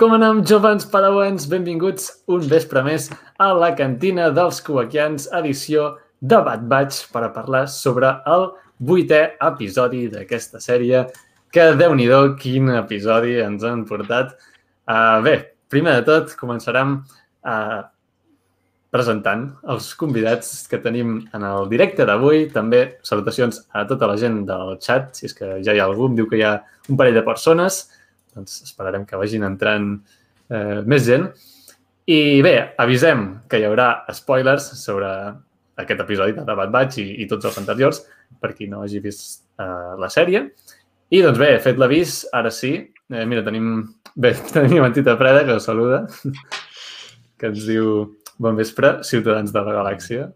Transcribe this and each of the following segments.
Com anem, jovens padawans? Benvinguts un vespre més a la cantina dels Coaquians, edició de Bad Batch, per a parlar sobre el vuitè episodi d'aquesta sèrie, que, déu nhi quin episodi ens han portat. Uh, bé, primer de tot, començarem uh, presentant els convidats que tenim en el directe d'avui. També salutacions a tota la gent del chat, si és que ja hi ha algú, em diu que hi ha un parell de persones doncs esperarem que vagin entrant eh, més gent. I bé, avisem que hi haurà spoilers sobre aquest episodi de Bad Batch i, i tots els anteriors, per qui no hagi vist eh, la sèrie. I doncs bé, fet l'avís, ara sí. Eh, mira, tenim, bé, tenim en Tita Freda, que us saluda, que ens diu bon vespre, ciutadans de la galàxia.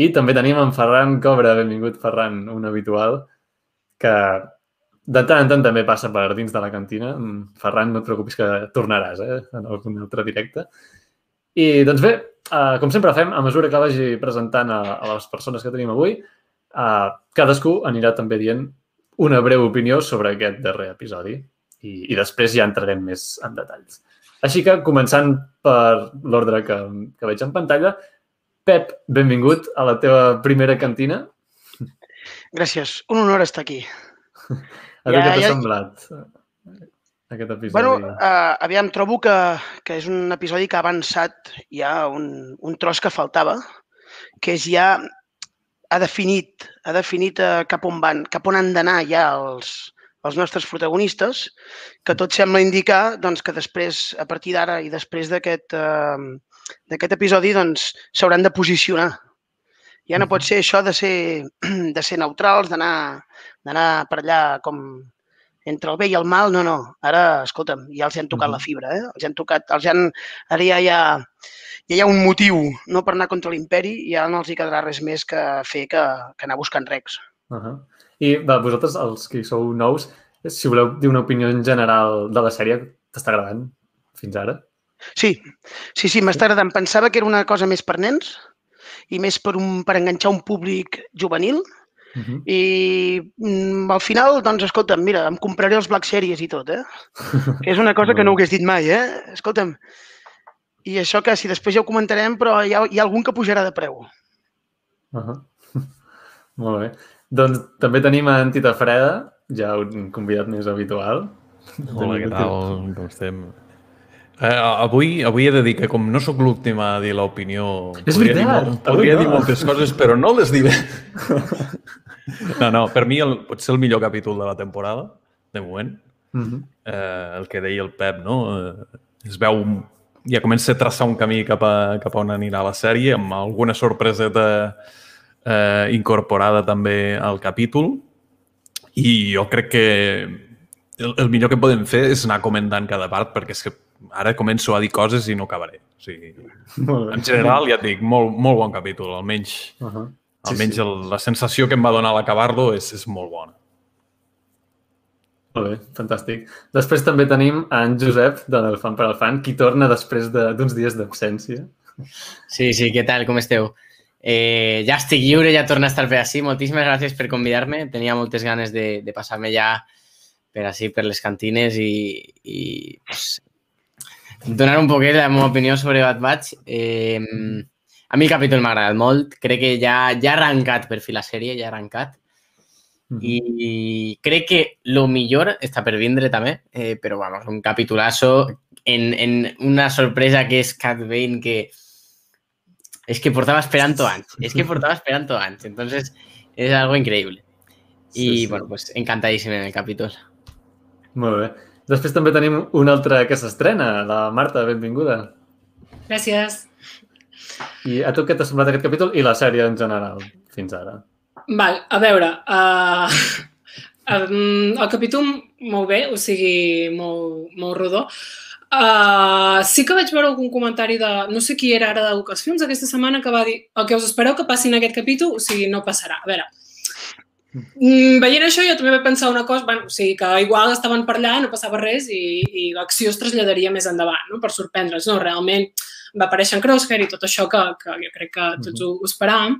I també tenim en Ferran Cobra, benvingut Ferran, un habitual, que de tant en tant també passa per dins de la cantina. Mm, Ferran, no et preocupis que tornaràs eh, en algun altre directe. I doncs bé, uh, com sempre fem, a mesura que vagi presentant a, a les persones que tenim avui, uh, cadascú anirà també dient una breu opinió sobre aquest darrer episodi i, i després ja entrarem més en detalls. Així que, començant per l'ordre que, que veig en pantalla, Pep, benvingut a la teva primera cantina. Gràcies. Un honor estar aquí. A ja, què t'ha ja... semblat aquest episodi? Bueno, uh, aviam, trobo que, que és un episodi que ha avançat ja un, un tros que faltava, que és ja ha definit, ha definit uh, cap on van, cap on han d'anar ja els, els nostres protagonistes, que tot sembla indicar doncs, que després, a partir d'ara i després d'aquest uh, d'aquest episodi, doncs s'hauran de posicionar. Ja no pot ser això de ser, de ser neutrals, d'anar d'anar per allà com entre el bé i el mal, no, no. Ara, escolta'm, ja els han tocat la fibra, eh? Els han tocat, els han... Ara ja hi ha, ja hi ha un motiu, no per anar contra l'imperi, i ja no els hi quedarà res més que fer que, que anar buscant recs. Uh -huh. I va, vosaltres, els que sou nous, si voleu dir una opinió en general de la sèrie, t'està agradant fins ara? Sí, sí, sí, m'està agradant. Pensava que era una cosa més per nens i més per, un, per enganxar un públic juvenil, Uh -huh. I mm, al final, doncs, escolta'm, mira, em compraré els Black Series i tot, eh? Que és una cosa que no ho hagués dit mai, eh? Escolta'm, i això que si després ja ho comentarem, però hi ha, hi ha algun que pujarà de preu. Uh -huh. Molt bé. Doncs també tenim en Tita Freda, ja un convidat més habitual. Hola, què tal? Com estem? Eh, avui, avui he de dir que com no sóc l'últim a dir l'opinió... És veritat! Dir, molt, podria no. dir moltes coses, però no les diré. no, no, per mi el, pot ser el millor capítol de la temporada, de moment. Uh -huh. eh, el que deia el Pep, no? Eh, es veu... Ja comença a traçar un camí cap a, cap a on anirà la sèrie, amb alguna sorpreseta eh, incorporada també al capítol. I jo crec que el, el millor que podem fer és anar comentant cada part, perquè és que ara començo a dir coses i no acabaré. O sigui, en general, ja et dic, molt, molt bon capítol, almenys, uh -huh. sí, almenys sí. El, la sensació que em va donar l'acabar-lo és, és molt bona. Molt bé, fantàstic. Després també tenim en Josep, de del Fan per al Fan, qui torna després d'uns de, dies d'absència. Sí, sí, què tal? Com esteu? Eh, ja estic lliure, ja torna a estar per així. Moltíssimes gràcies per convidar-me. Tenia moltes ganes de, de passar-me ja per així, per les cantines i, i pues, donar un poquet la meva opinió sobre Bad Batch. Eh, a mi el capítol m'ha agradat molt. Crec que ja, ja ha arrencat per fi la sèrie, ja ha arrencat. Mm -hmm. I crec que lo millor està per vindre també, eh, però vamos, un capitulazo en, en una sorpresa que és Cat Bane que és que portava esperant anys, és que portava esperant anys, entonces és algo increïble. I, sí, sí. bueno, pues encantadíssim en el capítol. Molt bé. Després també tenim una altra que s'estrena, la Marta, benvinguda. Gràcies. I a tu què t'ha semblat aquest capítol i la sèrie en general, fins ara? Val, a veure, uh, el capítol molt bé, o sigui, molt, molt rodó. Uh, sí que vaig veure algun comentari de, no sé qui era ara de Lucasfilms aquesta setmana que va dir el que us espereu que passi en aquest capítol, o sigui, no passarà. A veure, Mm, veient això jo també vaig pensar una cosa, bueno, o sigui, que igual estaven per allà, no passava res i, i l'acció es traslladaria més endavant, no? per sorprendre's. No? Realment va aparèixer en Crosshair i tot això que, que jo crec que tots ho, ho esperàvem,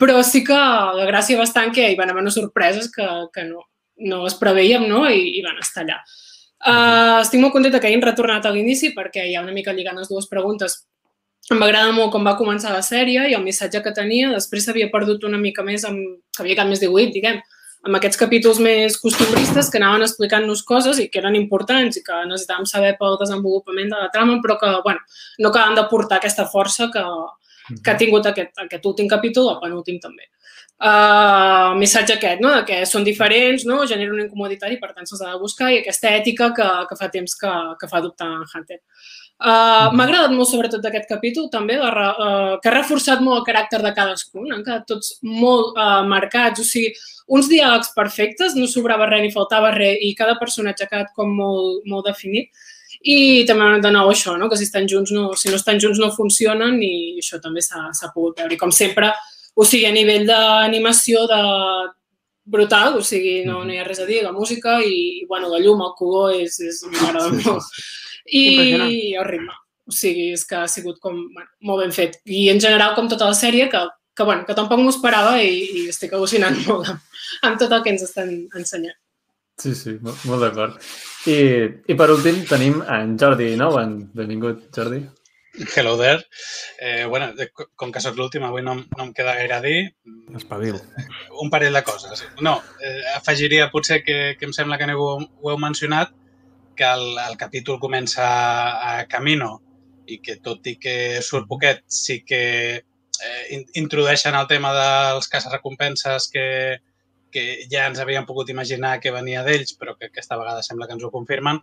però sí que la gràcia bastant que hi van haver unes sorpreses que, que no, no es preveiem no? I, i van estar allà. Uh, estic molt contenta que hagin retornat a l'inici perquè hi ha una mica lligant les dues preguntes. Em va agradar molt com va començar la sèrie i el missatge que tenia. Després s'havia perdut una mica més, amb, havia quedat més dibuït, diguem, amb aquests capítols més costumbristes que anaven explicant-nos coses i que eren importants i que necessitàvem saber pel desenvolupament de la trama, però que, bueno, no acaben de portar aquesta força que, que ha tingut aquest, aquest últim capítol, el penúltim també. Uh, missatge aquest, no? que són diferents, no? genera una incomoditat i per tant se'ls ha de buscar i aquesta ètica que, que fa temps que, que fa en Hunter. Uh, M'ha agradat molt sobretot d'aquest capítol també, la, uh, que ha reforçat molt el caràcter de cadascun, han quedat tots molt uh, marcats, o sigui, uns diàlegs perfectes, no sobrava res ni faltava res i cada personatge ha quedat com molt, molt definit. I també de nou això, no? que si estan junts no, si no estan junts no funcionen i això també s'ha pogut veure. I com sempre, o sigui, a nivell d'animació de brutal, o sigui, no, no hi ha res a dir, la música i, bueno, la llum, el color és, és m'agrada sí, molt. I el ritme. O sigui, és que ha sigut com, bueno, molt ben fet. I en general, com tota la sèrie, que, que, bueno, que tampoc m'ho esperava i, i estic al·lucinant molt amb, amb tot el que ens estan ensenyant. Sí, sí, molt, molt d'acord. I, I per últim tenim en Jordi Nouen. Benvingut, Jordi. Hello there. Eh, bueno, com que sóc l'últim, avui no, no em queda gaire a dir. Espavil. Un parell de coses. No, eh, afegiria potser que, que em sembla que no ho, ho heu mencionat, que el, el capítol comença a Camino i que tot i que surt poquet, sí que eh, introdueixen el tema dels caça-recompenses que, que ja ens havíem pogut imaginar que venia d'ells, però que aquesta vegada sembla que ens ho confirmen,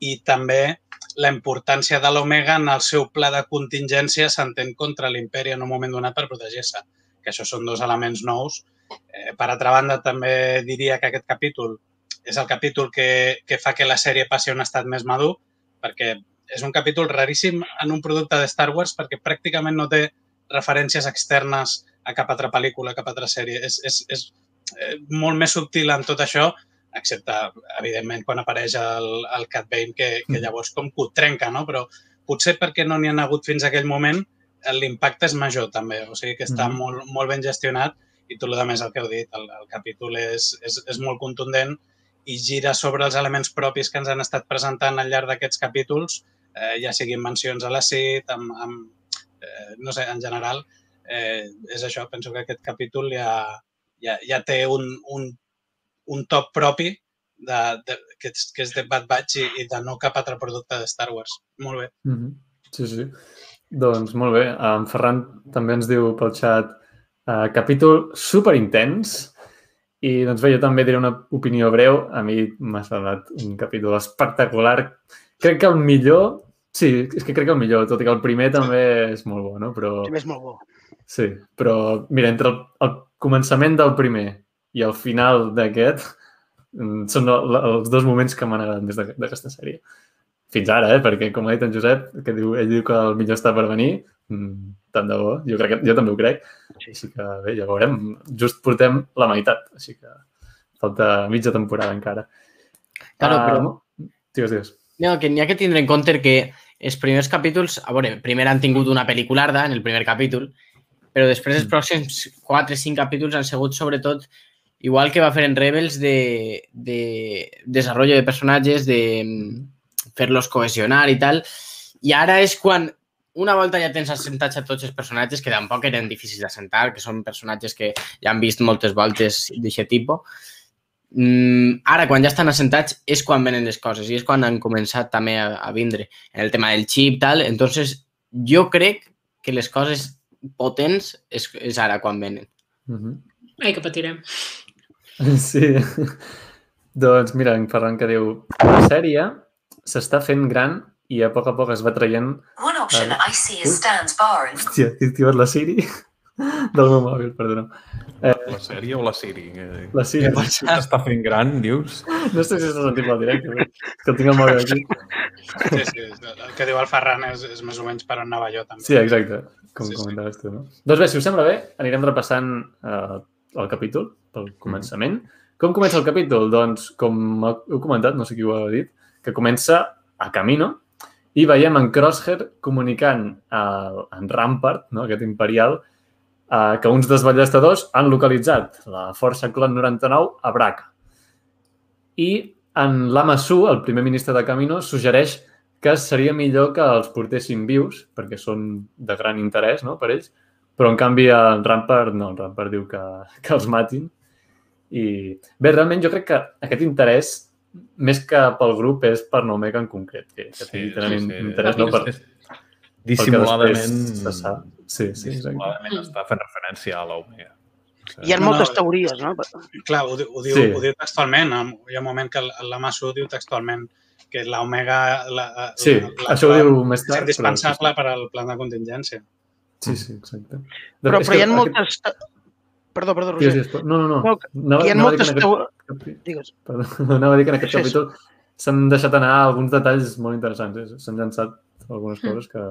i també la importància de l'Omega en el seu pla de contingència s'entén contra l'imperi en un moment donat per protegir-se, que això són dos elements nous. Eh, per altra banda, també diria que aquest capítol és el capítol que, que fa que la sèrie passi a un estat més madur, perquè és un capítol raríssim en un producte de Star Wars perquè pràcticament no té referències externes a cap altra pel·lícula, a cap altra sèrie. És, és, és eh, molt més subtil en tot això excepte, evidentment, quan apareix el, el Cat Bane, que, que mm. llavors com que ho trenca, no? Però potser perquè no n'hi ha hagut fins a aquell moment, l'impacte és major també, o sigui que està mm. molt, molt ben gestionat i tot el més el que heu dit, el, el capítol és, és, és molt contundent i gira sobre els elements propis que ens han estat presentant al llarg d'aquests capítols, eh, ja siguin mencions a la CIT, amb, amb, eh, no sé, en general, eh, és això, penso que aquest capítol ja, ja, ja té un, un un top propi de, de, que, és, que és de Bad Batch i, i de no cap altre producte de Star Wars. Molt bé. Mm -hmm. Sí, sí. Doncs molt bé. En Ferran també ens diu pel xat uh, capítol super intens i doncs bé, jo també diré una opinió breu. A mi m'ha semblat un capítol espectacular. Crec que el millor... Sí, és que crec que el millor, tot i que el primer també és molt bo, no? Però... El primer és molt bo. Sí, però mira, entre el, el començament del primer i al final d'aquest mm, són els dos moments que m'han agradat més d'aquesta sèrie. Fins ara, eh? perquè com ha dit en Josep, que diu, ell diu que el millor està per venir, mm, tant de bo, jo, crec que, jo també ho crec, així que bé, ja veurem, just portem la meitat, així que falta mitja temporada encara. Claro, uh, però... Digues, digues. No, que n'hi ha que tindre en compte que els primers capítols, a veure, primer han tingut una pel·lícularda en el primer capítol, però després els mm. pròxims 4-5 capítols han sigut sobretot igual que va fer en Rebels de, de desarrollo de personatges, de fer-los cohesionar i tal. I ara és quan una volta ja tens assentats a tots els personatges, que tampoc eren difícils d'assentar, que són personatges que ja han vist moltes voltes d'aquest tipus, mm, ara, quan ja estan assentats, és quan venen les coses i és quan han començat també a, a vindre en el tema del xip, tal. Entonces, jo crec que les coses potents és, és ara quan venen. Mm -hmm. Ai, que patirem. Sí. doncs mira, en Ferran que diu la sèrie s'està fent gran i a poc a poc es va traient... One option uh, I see is Stan's bar. And... Hòstia, he activat la Siri del meu mòbil, perdona. Eh, la sèrie o la Siri? La Siri. S'està fent gran, dius? No sé si s'ha sentit pel directe, que el tinc el mòbil aquí. Sí, sí, el que diu el Ferran és, és més o menys per on anava jo, també. Sí, exacte, com sí, comentaves sí. tu, no? Doncs bé, si us sembla bé, anirem repassant eh, el capítol pel començament. Mm. Com comença el capítol? Doncs, com heu comentat, no sé qui ho ha dit, que comença a Camino i veiem en Crosshair comunicant a, en Rampart, no, aquest imperial, eh, que uns desballestadors han localitzat la Força Clon 99 a Braca. I en Lama Su, el primer ministre de Camino, suggereix que seria millor que els portessin vius, perquè són de gran interès no, per ells, però en canvi el Rampart no, el Rampart diu que, que els matin. I bé, realment jo crec que aquest interès, més que pel grup, és per Nomega en concret, que, que sí, tenen sí, sí. interès no, per, dissimuladament... Se sap. Sí, sí, dissimuladament està fent referència a l'Omega. Hi ha moltes no, teories, no? Clar, ho, ho, diu, sí. ho diu textualment. Hi ha un moment que la Masu diu textualment que l'Omega... La, sí, la, això ho diu més tard. És indispensable però... per al plan de contingència. Sí, sí, exacte. De, però, però hi ha moltes... Perdó, perdó, Roger. Sí, sí, no, no, no. no hi ha moltes... Aquest... Digues. Perdó, anava a dir que en aquest sí, capítol s'han deixat anar alguns detalls molt interessants. S'han llançat algunes mm. coses que,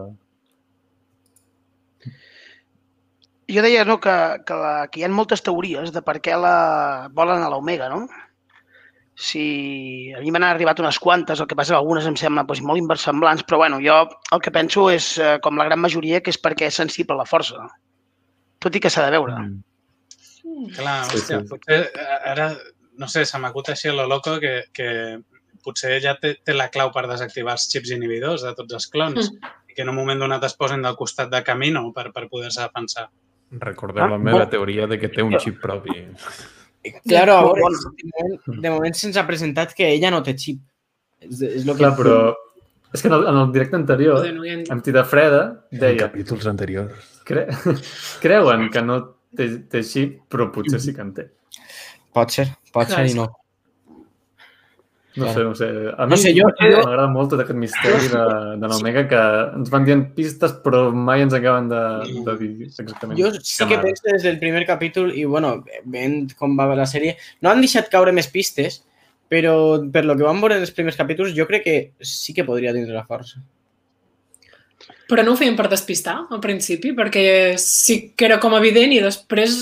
jo deia no, que, que, la, que hi ha moltes teories de per què la volen a l'Omega, no? Si a mi m'han arribat unes quantes, el que passa que algunes em semblen doncs, molt inversemblants, però bueno, jo el que penso és, eh, com la gran majoria, que és perquè és sensible a la força. Tot i que s'ha de veure. Mm. Clar, hòstia, sí, sí. potser eh, ara, no sé, se m'acut així a lo loco que, que potser ja té, té la clau per desactivar els xips inhibidors de tots els clons mm. i que en un moment donat es posen del costat de Camino per, per poder-se defensar. Recordeu ah, la meva bueno. teoria de que té un xip propi. Claro, bueno. de, moment, de moment se'ns ha presentat que ella no té xip. És, és lo Clar, que... però és que en el, en el directe anterior, amb Tita Freda, deia... En capítols anteriors. Cre... Creuen que no té, té xip, però potser sí que en té. Pot ser, pot ser i no. No sé, no sé. A mi no sé, jo, m'agrada molt tot aquest misteri de, de l'Omega que ens van dient pistes però mai ens acaben de, de dir exactament. Jo sí que penso des del primer capítol i, bueno, veient com va la sèrie, no han deixat caure més pistes, però per lo que vam veure en els primers capítols jo crec que sí que podria tindre la força. Però no ho feien per despistar, al principi, perquè sí que era com evident i després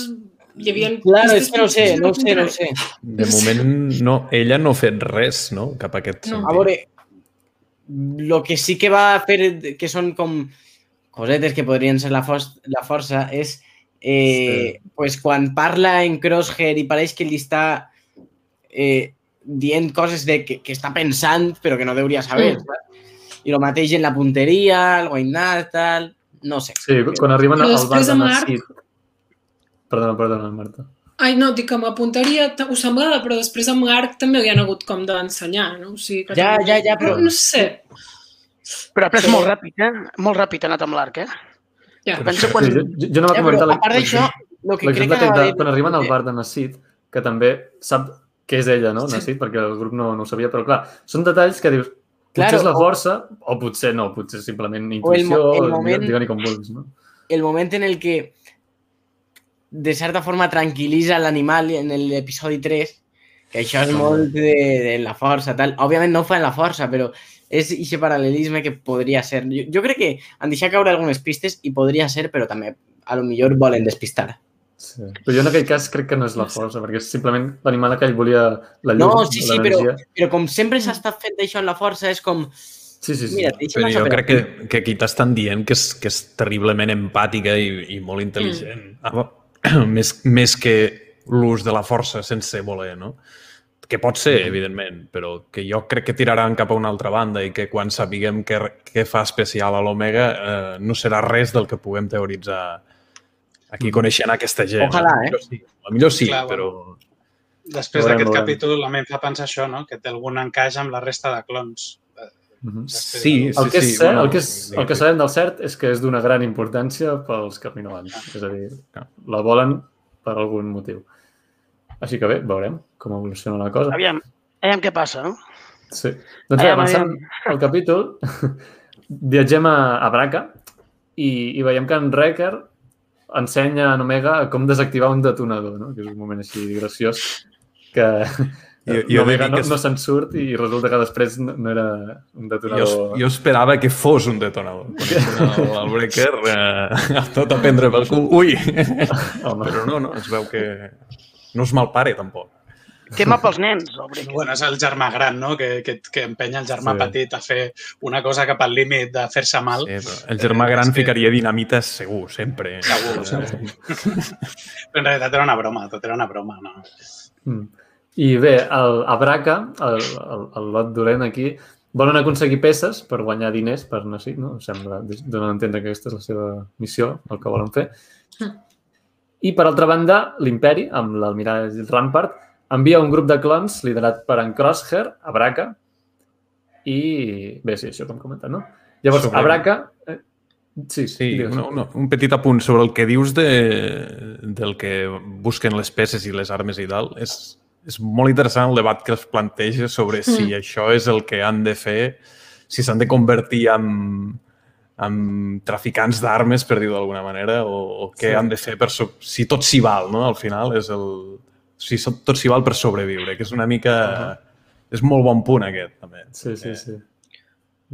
hi havia... Clar, és que no sé, no ho sé, no ho sé. De moment, no, ella no ha fet res, no?, cap a aquest no. sentit. A veure, el que sí que va fer, que són com cosetes que podrien ser la, for la força, és eh, sí. pues, quan parla en Crosshair i pareix que li està eh, dient coses de que, que està pensant però que no hauria saber. Mm. I el mateix en la punteria, el guainar, tal... No sé. Sí, quan arriben al bar de Nassit, Perdona, perdona, Marta. Ai, no, dic que amb apuntaria ho semblava, però després amb l'arc també li han hagut com d'ensenyar, no? O sigui, que ja, ja, ja, però... No, no sé. Però ha après molt ràpid, eh? Molt ràpid ha anat amb l'arc, eh? Ja. Penso quan... Sí, jo, jo no va ja, comentar... Però, a part d'això, el que crec que... De, quan arriben al bar de Nassit, que també sap que és ella, no? Nassit, perquè el grup no, no ho sabia, però clar, són detalls que dius, potser claro, és la força, o, o potser no, potser simplement intuïció, o el, el moment, digue-li com vulguis, no? El moment en el que de certa forma tranquil·litza l'animal en l'episodi 3, que això és molt de, de la força, tal. Òbviament no ho fa en la força, però és aquest paral·lelisme que podria ser. Jo, jo crec que han deixat caure algunes pistes i podria ser, però també a lo millor volen despistar. Sí. Però jo en aquell cas crec que no és la força, perquè és simplement l'animal que ell volia la llum, No, sí, sí, però, però com sempre s'ha estat fent això en la força, és com... Sí, sí, sí. Mira, però jo crec que, que aquí t'estan dient que és, que és terriblement empàtica i, i molt intel·ligent. Mm. Ah, més, més que l'ús de la força sense voler, no? Que pot ser, mm. evidentment, però que jo crec que tiraran cap a una altra banda i que quan sapiguem què, què fa especial a l'Omega eh, no serà res del que puguem teoritzar aquí coneixent aquesta gent. Ojalà, eh? Sí. A millor sí, Clar, però... Després d'aquest capítol, a mi em fa pensar això, no? que té algun encaix amb la resta de clons. Mm -hmm. Sí, sí, el que, és sí, cert, bueno, el, que és, el que sabem del cert és que és d'una gran importància pels caminolans. Ah. És a dir, la volen per algun motiu. Així que bé, veurem com evoluciona la cosa. Aviam, aviam què passa, no? Sí. Doncs bé, avançant al capítol, viatgem a, a Braca i, i veiem que en Wrecker ensenya a Omega com desactivar un detonador, no? que és un moment així graciós que, jo, jo no, no, no se'n surt i resulta que després no, no era un detonador. Jo, jo esperava que fos un detonador. El, el Breaker eh, tot a prendre pel cul. Ui! Home. Però no, no, es veu que no és mal pare, tampoc. Tema pels nens, el Breaker. Bueno, és el germà gran, no?, que, que, que empenya el germà sí. petit a fer una cosa cap al límit de fer-se mal. Sí, el germà gran eh, ficaria dinamita segur, sempre. Segur, segur. però en realitat era una broma, tot era una broma, no? Mm. I bé, el, a Braca, el, el, el lot dolent aquí, volen aconseguir peces per guanyar diners per no sé, no? Sembla, donen a entendre que aquesta és la seva missió, el que volen fer. I, per altra banda, l'imperi, amb l'almirall Rampart, envia un grup de clons liderat per en Crosshair a Braca i... Bé, sí, això com comentat, no? Llavors, Sobre- a Braca... Eh, sí, Sí, digues. no, no, un petit apunt sobre el que dius de, del que busquen les peces i les armes i tal. És, és molt interessant el debat que es planteja sobre si això és el que han de fer, si s'han de convertir en, en traficants d'armes, per dir-ho d'alguna manera, o, o què Sí. han de fer per... Si tot s'hi val, no? Al final és el... Si tot s'hi val per sobreviure, que és una mica... És molt bon punt aquest, també. Sí, sí, Eh, sí.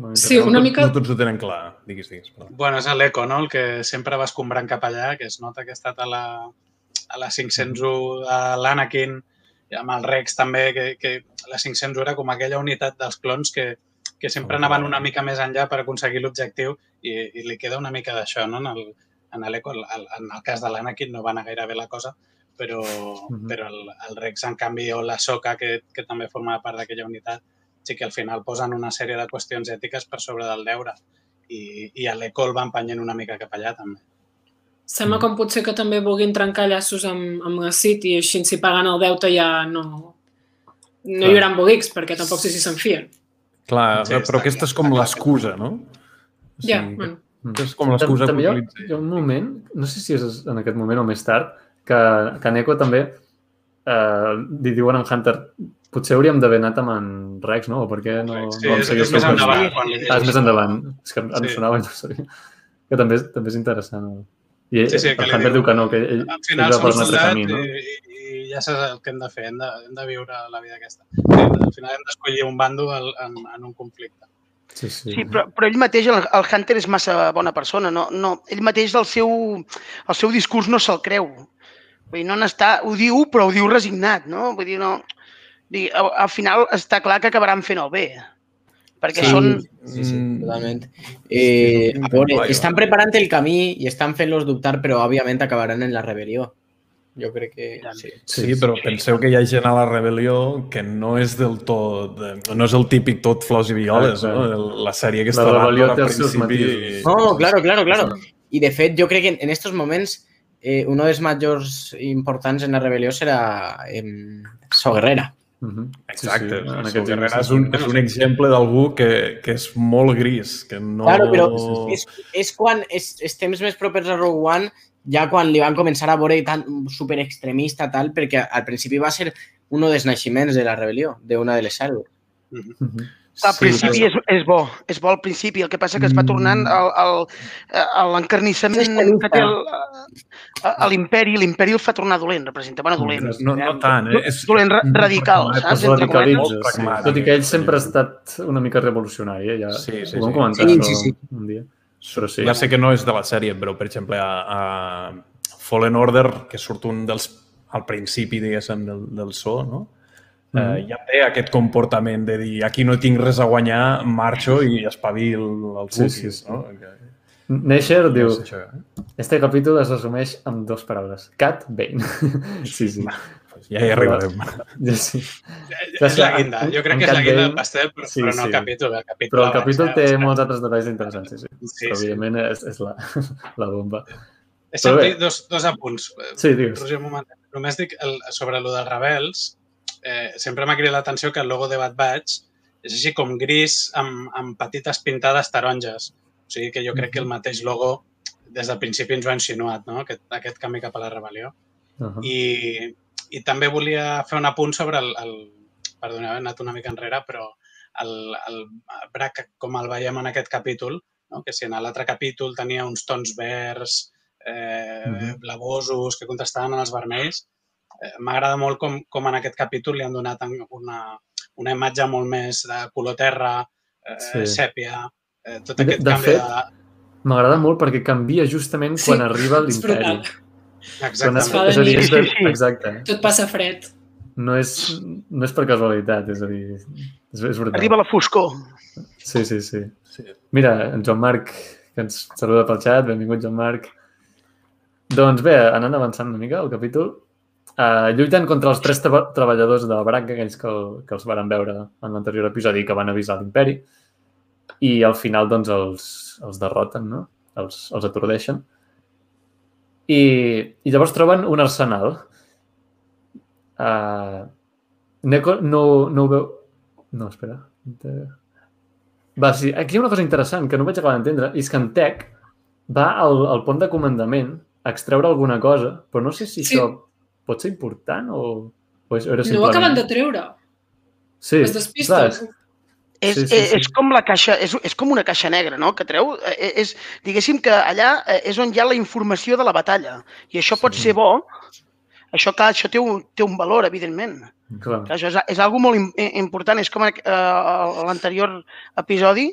Molt Sí, una no, mica- No tots ho tenen clar, diguis, diguis. Perdó. Bueno, és l'Eco, no? El que sempre va escombrant cap allà, que es nota que ha estat a la, a la 501 de l'Anakin, amb el Rex també, que, que la 501 era com aquella unitat dels clons que, que sempre anaven una mica més enllà per aconseguir l'objectiu i, i li queda una mica d'això, no? En el, en el- en el cas de l'Anakin no va anar gaire bé la cosa, però, Mhm. però el, el Rex, en canvi, o la Soca, que, que també formava part d'aquella unitat, sí que al final posen una sèrie de qüestions ètiques per sobre del deure i, i a l'Eco el va empenyent una mica cap allà també. Sembla com potser que també vulguin trencar llaços amb, amb la CIT i així si paguen el deute ja no, no hi haurà embolics perquè tampoc sé si se'n fien. Clar, Sí, però, aquesta és com l'excusa, no? O Ja, sigui, bueno. És com l'excusa que utilitza. hi ha un moment, no sé si és en aquest moment o més tard, que, que Neko també eh, li diuen en Hunter potser hauríem d'haver anat amb en Rex, no? O per què no, Sí, no vam és, seguir és el més seu endavant. Quan Ah, és més endavant. És que em Sí. sonava i no sabia. Que també, és- també és interessant. I ell, Sí, sí, que el Hunter diu- que no, que ell, Al ell final va som per un altre camí, no? i, i, i ja saps el que hem de fer, hem de, hem de viure la vida aquesta. Al final hem d'escollir un bando al- en, en un conflicte. Sí, sí. Sí, però, però ell mateix, el, el Hunter, és massa bona persona. No, no, ell mateix, el seu, el seu discurs no se'l creu. Vull dir, no n'està, ho diu, però ho diu resignat, no? Vull dir, no... Vull dir, al, al final està clar que acabaran fent el bé. Perquè Sí, són... sí, sí, Mm. totalment. Eh, a veure, clar, jo. estan preparant el camí i estan fent-los dubtar, però òbviament acabaran en la rebel·lió. Jo crec que sí. Sí, però penseu que hi ha gent a la rebel·lió que no és del tot... No és el típic tot flors i violes, no? La sèrie que La està rebel·lió al té els seus principi... matisos. No, claro, claro, claro. I de fet, jo crec que en, en estos moments eh, uno dels majors importants en la rebel·lió serà eh, So Guerrera. Exacte. Sí, sí, en Sí, aquest és un, és un exemple d'algú que, que és molt gris, que no... Claro, però és, és quan és, és temps més propers a Rogue One, ja quan li van començar a veure tan super extremista tal, perquè al principi va ser un dels naixements de la rebel·lió, d'una de les cèl·lules. Mhm. Al Sí, principi és, és bo, és bo al principi, el que passa que es va tornant al, al, a l'encarnissament que té el- a- a l'imperi, l'imperi el fa tornar dolent, representa, bueno, dolent. No, no tant, eh? És, Dolent ra- radical, saps? Radicalitza, sí. Tot i que ell sempre ha estat una mica revolucionari, eh? ja Sí, sí, ho vam sí. comentar Sí, sí, sí. un dia. Però sí. Ja sé que no és de la sèrie, però, per exemple, a, a Fallen Order, que surt un dels... al principi, diguéssim, del, del so, no? Mhm. Eh, ja té aquest comportament de dir aquí no tinc res a guanyar, marxo i espavil els Sí, sí, sí. no? Que, Neisher diu, és això, eh? este capítol es resumeix amb dues paraules. Cat Bane. sí, sí. Pues ja hi arribarem. Ja, sí. És la guinda. Jo crec que és la guinda del pastel, però, Sí, però no sí. el capítol. El capítol, Però el capítol té sigui, molts altres detalls interessants, sí, sí. Sí, Però, sí. evidentment, és, és la, la bomba. He sentit dos, dos apunts. Sí, digues. Roger, un moment. Només dic el, sobre el dels rebels. Eh, sempre m'ha cridat l'atenció que el logo de Bad Batch és així com gris amb, amb petites pintades taronges. O sigui que jo crec que el mateix logo des del principi ens ho ha insinuat, no? aquest, aquest canvi cap a la rebel·lió. Uh -huh. I, I també volia fer un apunt sobre el... el perdoneu, he anat una mica enrere, però el, el Brac, com el veiem en aquest capítol, no? que si en l'altre capítol tenia uns tons verds, eh, Mhm. blavosos, que contrastaven amb els vermells, m'agrada molt com, com en aquest capítol li han donat una, una imatge molt més de color terra, eh, Sí. sèpia, eh, tot De- aquest de canvi fet, de... M'agrada molt perquè canvia justament Sí, quan arriba l'imperi. brutal. Quan Exactament. es, fa de és a dir, és de, nit. Sí, sí. exacte. Tot passa fred. No és, no és per casualitat, és a dir, és, és brutal. Arriba la foscor. Sí, sí, sí. Sí. Mira, en Joan Marc, que ens saluda pel xat, benvingut Joan Marc. Doncs bé, anant avançant una mica el capítol, uh, lluiten contra els tres tra treballadors de la branca, aquells que, que els van veure en l'anterior episodi que van avisar l'imperi, i al final doncs els, els derroten, no? els, els atordeixen. I, I llavors troben un arsenal. Uh, Neko no, no ho veu... No, espera. Va, sí, aquí hi ha una cosa interessant que no vaig acabar d'entendre, és que en Tech va al, al pont de comandament a extreure alguna cosa, però no sé si sí. això pot ser important o, o és, era simplement... No ho acaben de treure. Sí, Es despisten. clar, És, Sí, sí, sí, sí, és com la caixa, és, és com una caixa negra, no?, que treu. Eh, És, diguéssim que allà eh, és on hi ha la informació de la batalla. I això pot Sí. ser bo. Això, clar, això té un, té un valor, evidentment. clar. Clar, això és, és algo molt important. És com eh, l'anterior episodi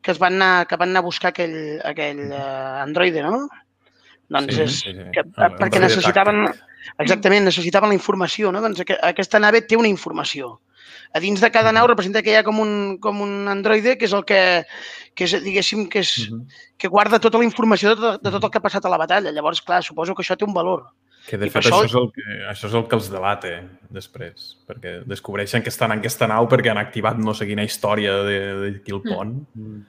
que es van anar, que van anar a buscar aquell, aquell eh, androide, no? Doncs Sí, és, sí, sí. que, el perquè necessitaven, exactament, necessitaven la informació, no? Doncs aqu aquesta nave té una informació. A dins de cada nau representa que hi ha com un, com un androide que és el que, que és, diguéssim, que, és, Mhm. que guarda tota la informació de tot, de tot el que ha passat a la batalla. Llavors, clar, suposo que això té un valor. Que de I fet això, això- és el que, això és el que els delata després, perquè descobreixen que estan en aquesta nau perquè han activat no sé quina història de, de Kill Pont. Mm.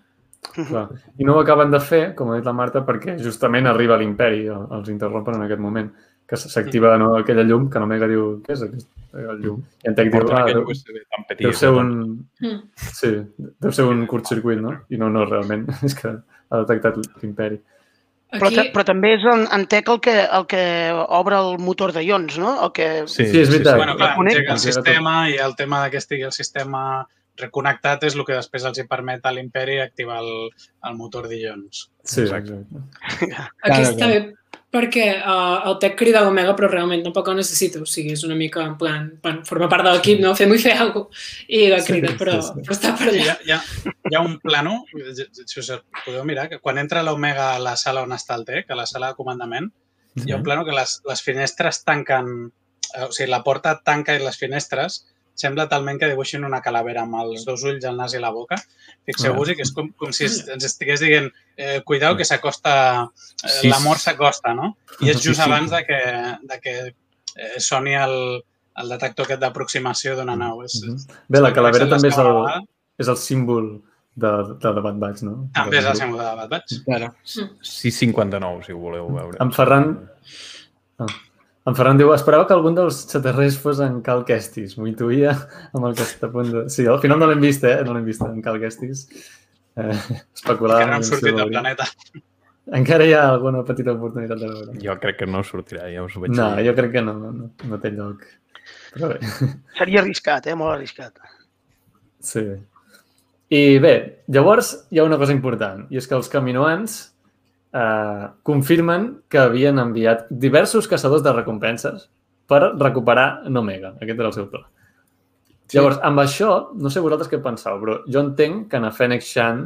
Clar. I no ho acaben de fer, com ha dit la Marta, perquè justament arriba l'imperi, el- els interrompen en aquest moment, que s'activa de nou aquella llum, que només diu, què és aquest el llum? I en Tec diu, ah, deu, tan petit. deu ser un... Mm. Sí, deu ser un curtcircuit, no? I no, no, realment, és que ha detectat l'imperi. Però, Aquí, ta- però també és en, en Tec el que, el que obre el motor de ions, no? El que... Sí, Sí, és veritat. Bueno, clar, engega el sistema i el tema de que estigui el sistema reconnectat és el que després els hi permet a l'imperi activar el, el motor d'ions. Sí, Exacte. exacte. aquí Claro, està bé perquè uh, el tech crida l'Omega però realment tampoc ho necessita, o sigui, és una mica en plan, bueno, forma part de l'equip, no? Fem-ho i fer alguna cosa. I la Sí, crida, però, sí, sí. però està per Hi allà. ha, hi, ha, hi ha un plano, si us podeu mirar, que quan entra l'Omega a la sala on està el TEC, a la sala de comandament, hi ha un plano que les, les finestres tanquen, eh, o sigui, la porta tanca i les finestres sembla talment que dibuixin una calavera amb els dos ulls, el nas i la boca. Fixeu-vos que és com, com si es- ens estigués dient eh, cuidao que s'acosta, eh, Sí, la mort s'acosta, no? I és just abans de que, de que eh, soni el, el detector aquest d'aproximació d'una nau. És, Mhm. Bé, la calavera també és el, és el símbol de, de, de Bad Batch, no? També és el símbol de Bad Batch. Claro. 6,59, si ho voleu veure. En Ferran... Ah. En Ferran diu, esperava que algun dels xaterrers fos en Cal Kestis. M'ho intuïa amb el que està a punt de... Sí, al final no l'hem vist, eh? No l'hem vist en Cal Kestis. Eh, especular. Encara no hem sortit del planeta. Encara hi ha alguna petita oportunitat de veure. Jo crec que no sortirà, ja us ho vaig No, dir. jo crec que no, no, no té lloc. Però bé, Seria arriscat, eh? Molt arriscat. sí. I bé, llavors hi ha una cosa important, i és que els caminoans eh, confirmen que havien enviat diversos caçadors de recompenses per recuperar Nomega. Aquest era el seu pla. Sí. Llavors, amb això, no sé vosaltres què penseu, però jo entenc que na Fennec Shan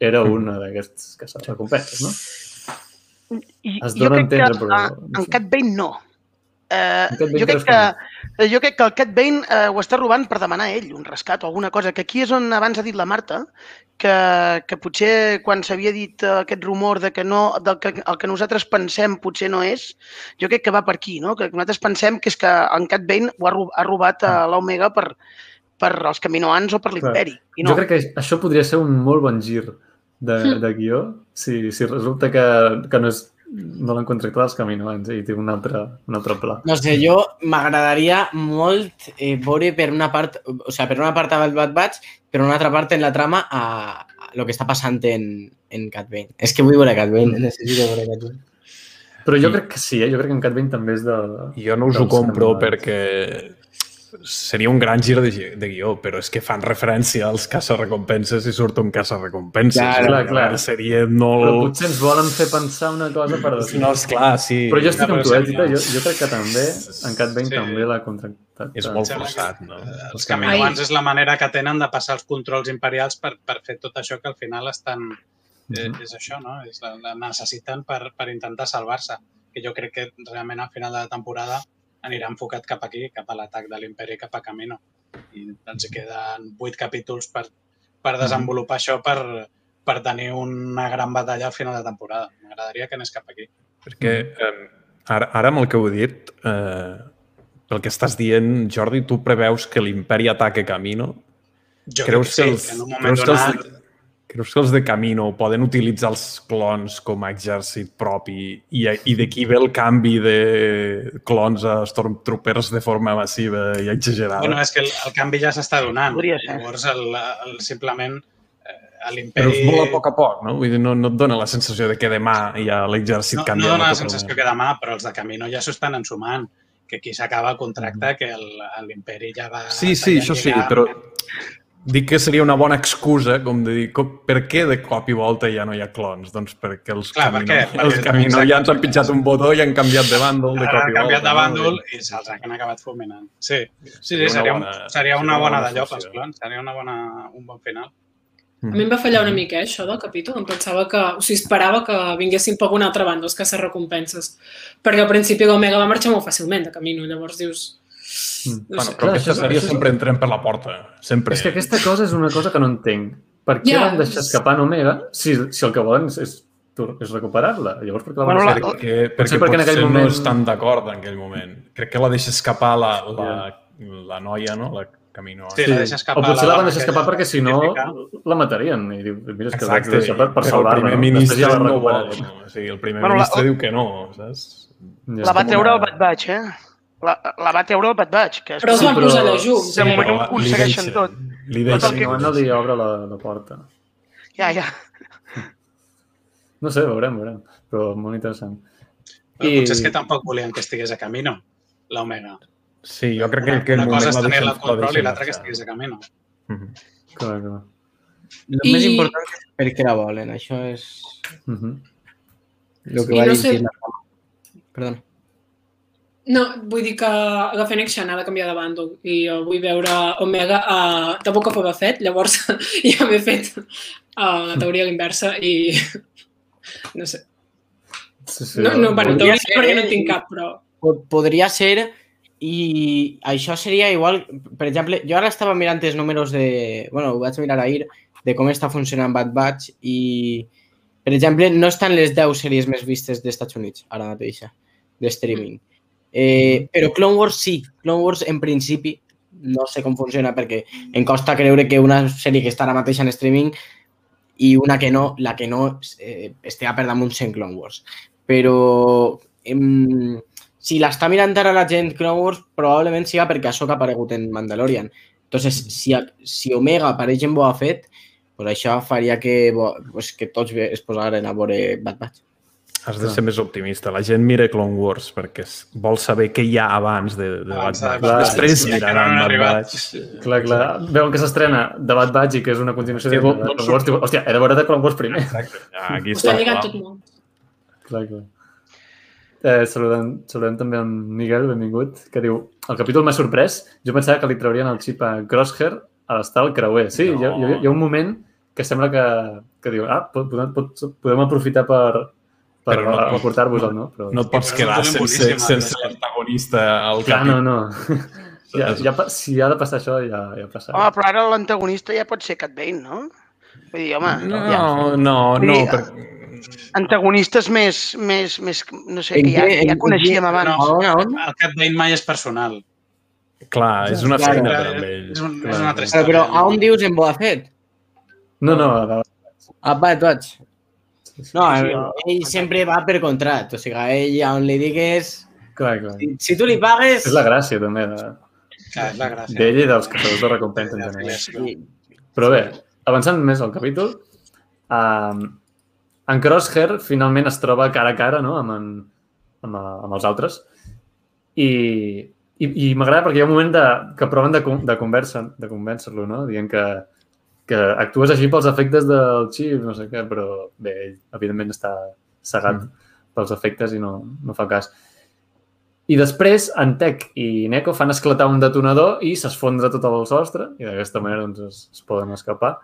era una d'aquests caçadors de recompenses, no? I, Es jo dona a crec que entendre, però no en sé. Cat Bane no. Eh, Bane jo, crec que jo crec que el Cat Bane eh, ho està robant per demanar a ell un rescat o alguna cosa, que aquí és on abans ha dit la Marta, que, que potser quan s'havia dit eh, aquest rumor de que no, del que, el que nosaltres pensem potser no és, jo crec que va per aquí, no? que nosaltres pensem que és que en Cat Bane ho ha, ha robat a l'Omega per, per als caminoans o per l'imperi. No. Jo crec que això podria ser un molt bon gir de, de guió si, si resulta que, que no, és, no l'han contractat els caminoans eh, i té un altre, un altre pla. No sé, jo m'agradaria molt eh, veure per una part, o sigui, per una part el Bad Batch, per una altra part en la trama a, a lo que està passant en, en Cat Bane. És que vull veure Cat Bane, necessito veure Cat Bane. Però jo crec que sí, eh? jo crec que en Cat Bane també és de... Jo no us ho compro perquè seria un gran gir de, de guió, però és que fan referència als caça-recompenses i surt un caça-recompenses. Clar, clar, clar. Seria Però molt... potser ens volen fer pensar una cosa per després. No, esclar, sí. Però jo estic amb però tu, eh? Jo, jo crec que també, en Cat Bane Sí. també l'ha contractat. És molt forçat, no? Els caminoans és la manera que tenen de passar els controls imperials per, per fer tot això que al final estan... Eh, Mhm. és això, no? És la, la necessiten per, per intentar salvar-se. Que jo crec que realment al final de la temporada anirà enfocat cap aquí, cap a l'atac de l'imperi, cap a Camino. I ens queden vuit capítols per, per desenvolupar això per, per tenir una gran batalla al final de temporada. M'agradaria que anés cap aquí. Perquè eh, ara, ara amb el que heu dit, eh, pel que estàs dient, Jordi, tu preveus que l'imperi ataque Camino? Jo creus que, que, els, sí, que en un moment creus, que donat... els, creus que els de Camino poden utilitzar els clons com a exèrcit propi i, i d'aquí ve el canvi de clons a Stormtroopers de forma massiva i exagerada? Bueno, és que el, el canvi ja s'està donant. Podria ser. Llavors, el, el, simplement, eh, a Però l'imperi... es molt a poc a poc, no? Vull dir, no, no et dona la sensació de que demà ja l'exèrcit No, canvia. no dona la sensació que demà, però els de Camino ja s'ho estan ensumant. Que aquí s'acaba el contracte, que el- l'imperi ja va... Mm. Sí, sí, això sí, però dic que seria una bona excusa, com de dir, com, per què de cop i volta ja no hi ha clons? Doncs perquè els Clar, Camino, què? Perquè- els Camino exacte. ja ens han pitjat un botó i han canviat de bàndol de cop han i volta. canviat de no? bàndol i se'ls han acabat fulminant. Sí, sí, sí Seria una seria, bona- un, seria una una bona bona d'allò pels clons. Seria una bona, un bon final. A mi em va fallar una mica, eh, això del capítol. Em pensava que... O sigui, esperava que vinguessin per una altra banda els caces recompenses. Perquè al principi l'Omega va marxar molt fàcilment de camino. Llavors dius... Mm. No Bueno, però Clar, aquesta sèrie és- sempre entrem per la porta. Sempre. És que aquesta cosa és una cosa que no entenc. Per què Ja, van deixar escapar en Omega si, si el que volen és, és recuperar-la? Llavors, per què la van Bueno, deixar? la- perquè, perquè perquè en potser aquell no moment- estan d'acord en aquell moment. Crec que la deixa escapar la, la, la noia, no? La Camino. Sí, la deixa escapar o potser la la van deixar escapar perquè si no la matarien. I diu, mira, és que la Exacte, deixar per, per però el salvar-la. primer no? ministre la no vol. No? O sigui, el primer Bueno, la- ministre diu que no, saps? Ja. La va treure el Bad Batch, eh? La, la va treure el Bad Batch. Que és Però Sí, van posar allà junts. De moment ho aconsegueixen tot. Li deixen. que- No, no li obre la, la porta. Ja, ja. No sé, veurem, veurem. Però molt interessant. Però I- potser és que tampoc volien que estigués a Camino, l'Omega. Sí, jo crec que Una, aquell una moment cosa és la tenir deixen- el control i l'altra que estigués a Camino. Mhm. Clar, clar. El I- més important és per què la volen. Això és Uh -huh. el que I va no dir sé- Tina. Perdona. No, vull dir que la Fennec Shan ha de canviar de bàndol i jo vull veure Omega a de boca Boba Fett, llavors ja m'he fet uh, la teoria a l'inversa i no sé. Sí, sí, No, no, bueno, teoria ser, perquè no eh? en tinc cap, però... Po- Podria ser i això seria igual, per exemple, jo ara estava mirant els números de... Bueno, ho vaig mirar ahir, de com està funcionant Bad Batch i, per exemple, no estan les 10 sèries més vistes dels Estats Units ara mateixa, de streaming. Eh, però Clone Wars sí. Clone Wars, en principi, no sé com funciona perquè em costa creure que una sèrie que està ara mateix en streaming i una que no, la que no eh, estigui per damunt en Clone Wars. Però em, si l'està mirant ara la gent Clone Wars, probablement siga perquè això que ha aparegut en Mandalorian. Entonces, si, si Omega apareix en Boba Fett, pues això faria que, pues, que tots es posaren a veure Bad Batch. Has de ser més optimista. La gent mira Clone Wars perquè es- vol saber què hi ha abans de, de Bad Abans de Batch. Bad Batch. Després no miraran han Bad. Batch. Clar, clar. Veuen que s'estrena de Bad Batch i que és una continuació de, Hòstia, de no- no Clone Wars. Diu, Hòstia, he de veure de Clone Wars primer. Exacte. Ah, aquí està lligat clar. tot molt. Clar, clar. Eh, saludem, saludem també en Miguel, benvingut, que diu el capítol m'ha sorprès, jo pensava que li traurien el xip a Crosshair a l'estar al creuer. Sí, No. hi, ha, hi, ha, hi ha un moment que sembla que, que diu ah, po- podem, pot, podem aprofitar per, per Però no et pots- aportar-vos-el, no? Però, No et pots Però quedar sense, sense l'antagonista al clar, no, no. Ja, ja, si ha de passar això, ja, ja ha passat. Home, però ara l'antagonista ja pot ser Cat Bane, no? Vull dir, home, No, ja. no, no, Sí, per... antagonistes més, més, més, no sé, En que ja, ja coneixíem abans. No. El Cat Bane mai és personal. Clar, és una feina per amb ell. És, un, és una altra Però, història. però a on dius en Boba Fett? No, no, A Bad Batch. No, sí, ell, ell sempre va per contrat. O sigui, a ell on li digues... clar, clar. Si, si tu li pagues... És la gràcia, també, de- Clar, és la gràcia. d'ell i dels caçadors de recompensa en general. Sí. Però bé, avançant més al capítol, um, en Crosshair finalment es troba cara a cara no? amb, en, amb, amb els altres i, i, i m'agrada perquè hi ha un moment de, que proven de, de de convèncer-lo, no? dient que, que actues així pels efectes del xip, no sé què, però bé, ell evidentment està cegat mm. pels efectes i no, no fa cas. I després, en Tech i Neko fan esclatar un detonador i s'esfondra tot el sostre i d'aquesta manera doncs, es, es poden escapar.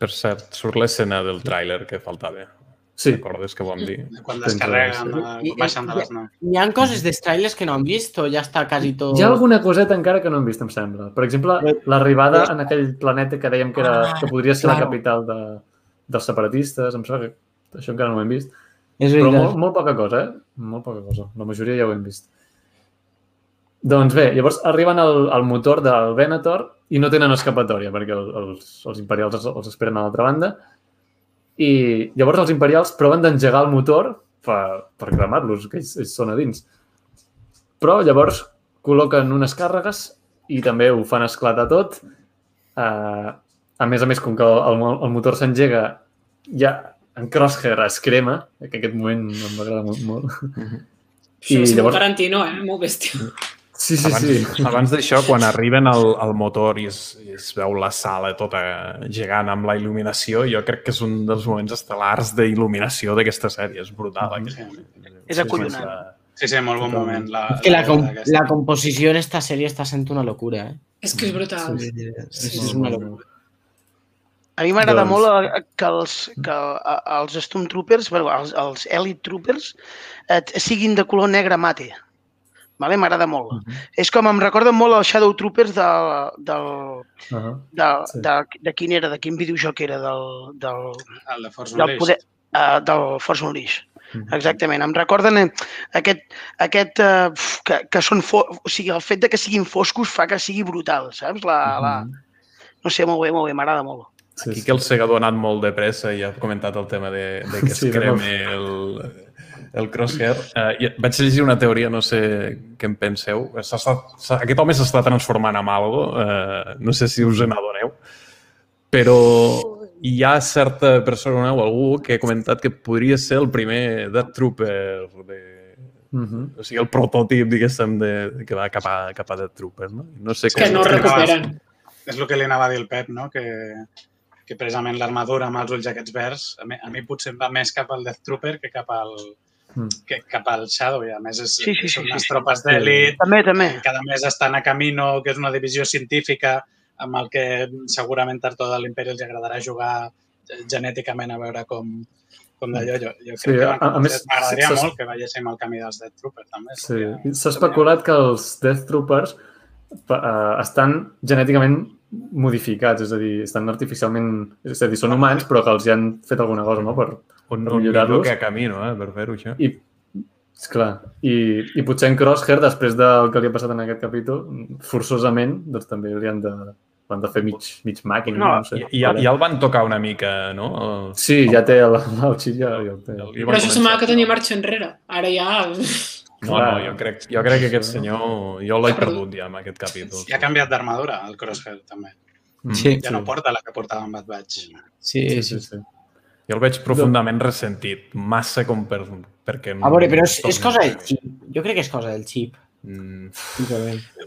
Per cert, surt l'escena del tràiler que faltava. Sí, Recordes que vam dir? Quan descarreguen, eh, quan baixen de les naus. Hi ha coses dels trailers que no han vist o ja està quasi tot... hi ha alguna coseta encara que no hem vist, em sembla. Per exemple, l'arribada en aquell planeta que dèiem que, era, que podria ser la claro. capital de, dels separatistes, em sembla que això encara no ho hem vist. És Però molt, molt poca cosa, eh? Molt poca cosa. La majoria ja ho hem vist. Doncs bé, llavors arriben al, al motor del Venator i no tenen escapatòria perquè el, els, els imperials els, els esperen a l'altra banda i llavors els imperials proven d'engegar el motor per, per cremar-los, que ells, ells són a dins. Però llavors col·loquen unes càrregues i també ho fan esclatar tot. Uh, a més a més, com que el, el motor s'engega, ja en Crosshair es crema, que aquest moment em va agradar molt. molt. Això I llavors... Tarantino, eh? Molt bèstia. Sí, sí, abans, sí. Abans d'això, quan arriben al, al motor i es, i es veu la sala tota gegant amb la il·luminació, jo crec que és un dels moments estel·lars d'il·luminació d'aquesta sèrie. És brutal. Mm -hmm. És acollonant. Sí, sí, molt bon moment. La, és que la, com, la composició en esta sèrie està sent una locura, eh? És que és brutal. Sí, sí, sí, és una locura. A mi m'agrada doncs... molt que els, que els Stormtroopers, bueno, els, els Elite Troopers, eh, siguin de color negre mate. Vale? M'agrada molt. Uh -huh. És com em recorda molt el Shadow Troopers de, del, uh -huh. de, sí. de, de, quin era, de quin videojoc era, del, del, el de Force del, poder, uh, del Force Unleashed. Uh -huh. Exactament. Em recorden aquest, aquest uh, que, que són fo o sigui, el fet de que siguin foscos fa que sigui brutal, saps? La, uh -huh. la... No sé, molt bé, molt bé, m'agrada molt. Sí, Aquí que el segador ha anat molt de pressa i ha comentat el tema de, de que es sí, creme el, el Crosshair. Uh, vaig llegir una teoria, no sé què en penseu. S -s -s aquest home s'està transformant en algo, uh, no sé si us en adoneu, però hi ha certa persona o algú que ha comentat que podria ser el primer Death Trooper de, Uh -huh. O sigui, el prototip, diguéssim, de, que va cap a, cap a Death Trooper, no? no sé com... Que no recuperen. És el que li anava a dir el Pep, no? Que, que precisament l'armadura amb els ulls aquests verds, a mi, a mi potser em va més cap al Death Trooper que cap al. Que cap al Shadow i a més és, sí, sí, sí, són sí, unes sí. tropes d'elit també, també. que a més estan a Camino, que és una divisió científica amb el que segurament a tot l'Imperi els agradarà jugar genèticament a veure com, com d'allò. Jo, jo sí, crec a, que a més, m'agradaria molt que veiéssim el camí dels Death Troopers també. Sí, s'ha especulat que els Death Troopers uh, estan genèticament modificats, és a dir, estan artificialment... És a dir, són humans, però que els hi han fet alguna cosa, no?, per, un, un millor que a camino, eh, per fer-ho, això. I, esclar, i, i potser en Crosshair, després del que li ha passat en aquest capítol, forçosament, doncs també li han de, han de fer mig, mig màquina. No, no sé, ja, ja el van tocar una mica, no? El... Sí, ja té el, el xip, ja, ja el té. El, Però això semblava que tenia marxa enrere. Ara ja... No, no, jo crec, jo crec que aquest senyor... Jo l'he perdut ja amb aquest capítol. I ha canviat d'armadura, el Crosshair, també. Sí. Ja no porta la que portava en Bad Batch. Sí, sí, sí. sí. Jo el veig profundament ressentit, massa com per, perquè... No, a veure, però és, és cosa del xip. Jo crec que és cosa del xip. Mm.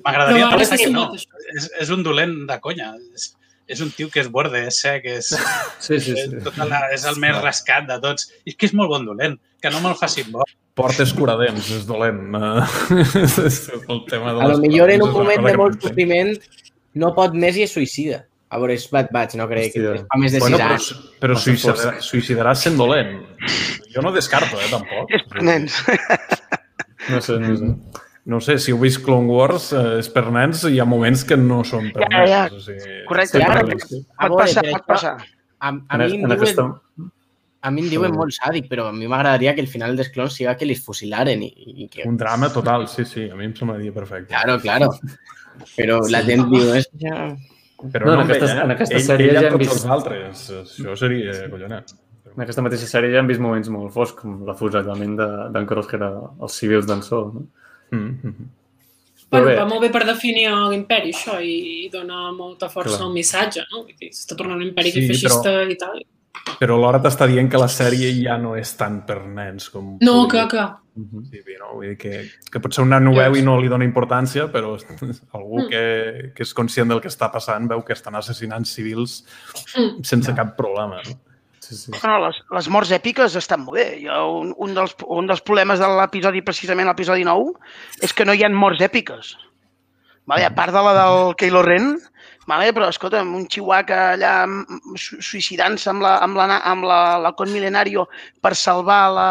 M'agradaria no, pensar que no. És, és un dolent de conya. És, és un tio que és borde, és sec, és, sí, sí, sí. Tota la, és el més rascat de tots. I és que és molt bon dolent, que no me'l facin bo. Portes curadents, és dolent. el tema de a lo millor en un moment de molt sofriment no pot més i es suïcida. A veure, és Bad Batch, no crec Hòstia. que fa més de 6 bueno, anys. Però, però suïcidarà, suïcidarà sent dolent. Jo no descarto, eh, tampoc. És per nens. No sé, no sé. No sé, si heu vist Clone Wars, eh, és per nens i hi ha moments que no són per nens. Ja, ja. O sigui, Correcte, ja, ara, pot passar, pot passar. A, a, mi em diuen, a mi em diuen molt sàdic, però a mi m'agradaria que el final dels clones siga que li fusilaren. I, i que... Un drama total, sí, sí, a mi em semblaria perfecte. Claro, claro. Però sí. la gent diu, és ja... Però no, no en, aquesta, ella, en aquesta ell, sèrie ell ja hem vist... els altres. Això seria collonat. En aquesta mateixa sèrie ja hem vist moments molt foscs, com l'afusellament d'en de, Crosshair als civils d'en Sol. No? Mm -hmm. Bueno, va molt bé per definir l'imperi, això, i dona molta força Clar. al missatge, no? S'està tornant un imperi sí, feixista però... i tal. Però alhora t'està dient que la sèrie ja no és tant per nens com... No, clar, clar. Uh -huh. sí, no? Vull dir que, que potser un nen ho veu i no li dona importància, però algú mm. que, que és conscient del que està passant veu que estan assassinant civils mm. sense cap problema. No? Sí, sí. Bueno, les, les morts èpiques estan molt bé. Jo, un, un, dels, un dels problemes de l'episodi, precisament l'episodi 9, és que no hi ha morts èpiques. Vale, a part de la del Kylo Ren, Vale, però, escolta, un Chihuahua allà suïcidant-se amb, la, amb, la, amb la, la Con Milenario per salvar la,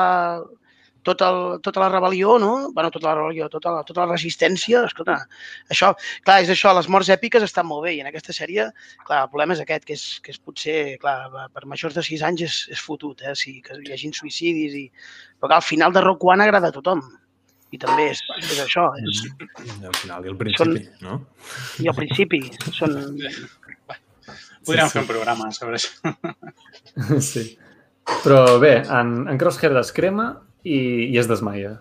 tot el, tota la rebel·lió, no? bueno, tota la rebel·lió, tota la, tota la resistència, escolta, això, clar, és això, les morts èpiques estan molt bé i en aquesta sèrie, clar, el problema és aquest, que és, que és potser, clar, per majors de 6 anys és, és fotut, eh? Sí, que hi hagi suïcidis i... Però clar, al final de Rock One agrada a tothom. I també és, és això. És, I al final i al principi, no? I al principi són... Podríem Sí, fer un programa sobre això. Sí. Però bé, en, en Crosshair es crema i, i es desmaia.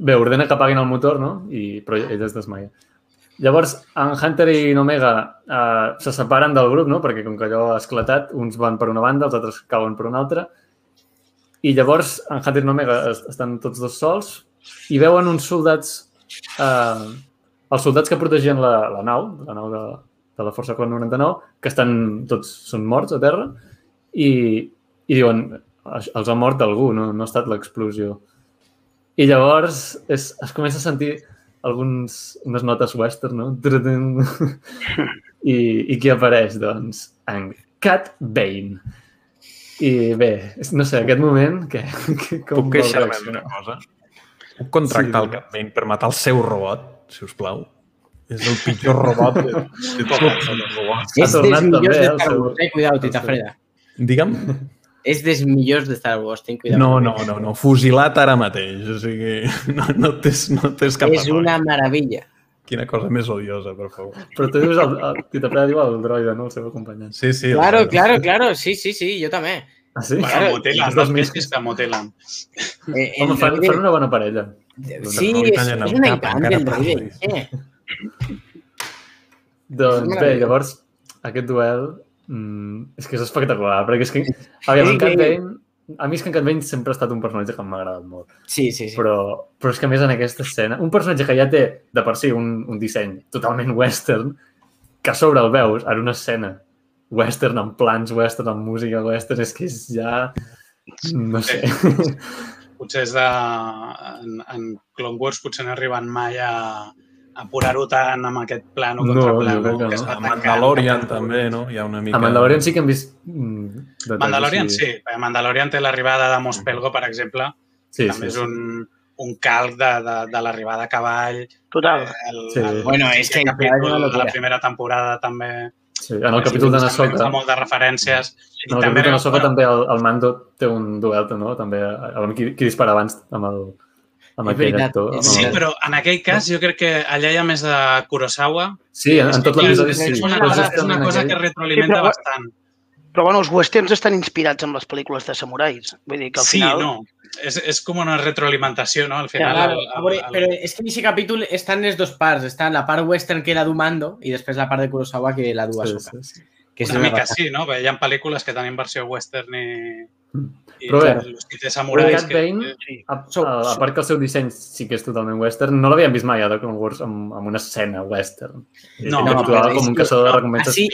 Bé, ordena que apaguin el motor, no? I, però ell es desmaia. Llavors, en Hunter i Omega eh, se separen del grup, no? Perquè com que allò ha esclatat, uns van per una banda, els altres cauen per una altra. I llavors, en Hunter i Omega es- estan tots dos sols i veuen uns soldats, eh, els soldats que protegien la, la nau, la nau de, de la Força Clan 99, que estan tots són morts a terra i, i diuen "Els- ha mort algú, no, no ha estat l'explosió. I llavors es, es comença a sentir alguns, unes notes western, no? I, I qui apareix? Doncs en Cat Bane. I bé, no sé, aquest moment que, que com Puc queixar-me d'una cosa? Puc contractar Sí. el Bane per matar el seu robot, si us plau? És el pitjor robot de, de tots els robots. És dels millors de el Star Wars, eh? Cuidao, Tita Freda. Digue'm? És dels millors de Star Wars, ten cuidado. No, no, no, no. Fusilat ara mateix. O sigui, no, no tens, no tens cap És una meravella. Quina cosa més odiosa, per favor. Però tu dius, el, el, Tita Freda diu el droide, no? El seu acompanyant. Sí, sí. Claro, claro, claro. Sí, sí, sí, jo també. Ah, sí? Bueno, Claro, no dos queixis que mutilen. Eh, el Home, fan, fan una bona parella. Sí, No li és, el és una encant droide. parlis. Eh? Doncs bé, llavors, aquest duel mm, és que és espectacular, perquè és que, aviam, en Sí, Cat que- Bane, a mi és que en Cat Bane sempre ha estat un personatge que m'ha agradat molt, Sí, sí, sí. però, però és que a més en aquesta escena, un personatge que ja té de per si un, un disseny totalment western, que a sobre el veus en una escena western, amb plans western, amb música western, és que és ja... No sé. Potser és de... En, en Clone Wars potser no arriben mai a, a apurar-ho tant amb aquest plano No, contra plano crec que no. A. Mandalorian també, no? Hi ha una mica... A Mandalorian sí que hem vist... Mm, detalls Mandalorian sí, perquè Mandalorian té l'arribada de Mos Pelgo, per exemple, Sí, també sí, és sí. un, un calc de, de, de l'arribada a cavall. Total. El, Sí. el, Bueno, és que el capítol de la primera temporada també... sí. En el capítol de també Nasoka, Fa moltes referències. En el capítol de Nasoka també el, el Mando té un duel, no? També, a veure qui, qui dispara abans amb, el, amb És aquell veritat, actor. amb Sí, el- però en aquell cas jo crec que allà hi ha més de Kurosawa. Sí, en, en tot l'episodi és, sí. és, una cosa, és una cosa aquell- que retroalimenta Sí, però- bastant. Però bueno, els westerns estan inspirats en les pel·lícules de samurais. Vull dir que al Sí, final... no. És, és com una retroalimentació, no? Al final... Claro, el, veure, el, però és que en aquest capítol estan les dos parts. Està la part western que la du Mando i després la part de Kurosawa que la du Sí, Ahsoka. sí, sí. Que és una una mica sí, no? Perquè hi ha pel·lícules que tenen versió western i... i Però bé, que té samurais... Cat Bane, Sí. A, a, a part que el seu disseny sí que és totalment western, no l'havíem vist mai a The Clone Wars amb, amb una escena western. No, no, però com un que- caçador de no, recompenses. Així,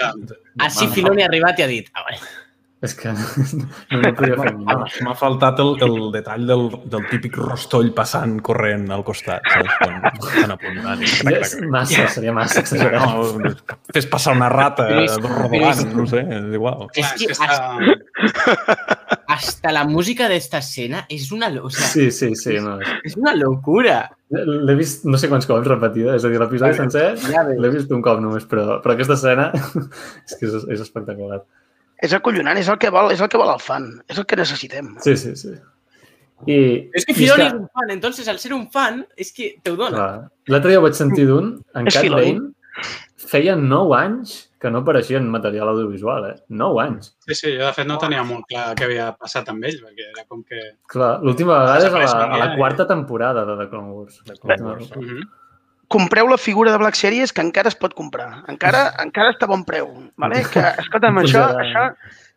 així Filoni ha arribat i ha dit ah, vale. És que no, no podia fer M'ha mal. m'ha faltat el, el detall del, del típic rostoll passant corrent al costat, saps? Quan estan apuntant. i Ja és massa, seria massa exagerat. No, fes passar una rata rodolant, no sé, és igual. Clar, És que està... Hasta la música de esta escena és una, o sea, Sí, sí, sí. No. és una locura. L'he vist no sé quants cops repetida, és a dir, l'episodi sencer Ja l'he vist un cop només, però, però aquesta escena és que és, és espectacular. És acollonant, és el que vol, és el que vol el fan, és el que necessitem. Sí, sí, sí. I, És que Filoni és un fan, entonces al ser un fan és que te ho dona. L'altre dia ho vaig sentir d'un, en És Cat. Bane, feia 9 anys que no apareixia en material audiovisual, eh? 9 anys. Sí, sí, jo de fet no tenia molt clar què havia passat amb ell, perquè era com que... Clar, l'última vegada és a la, a la Desapareix, quarta temporada de The Clone Wars. De Clone Wars. Uh -huh. Compreu la figura de Black Series que encara es pot comprar. Encara, encara està a bon preu. Vale? Que, escolta'm, això, això,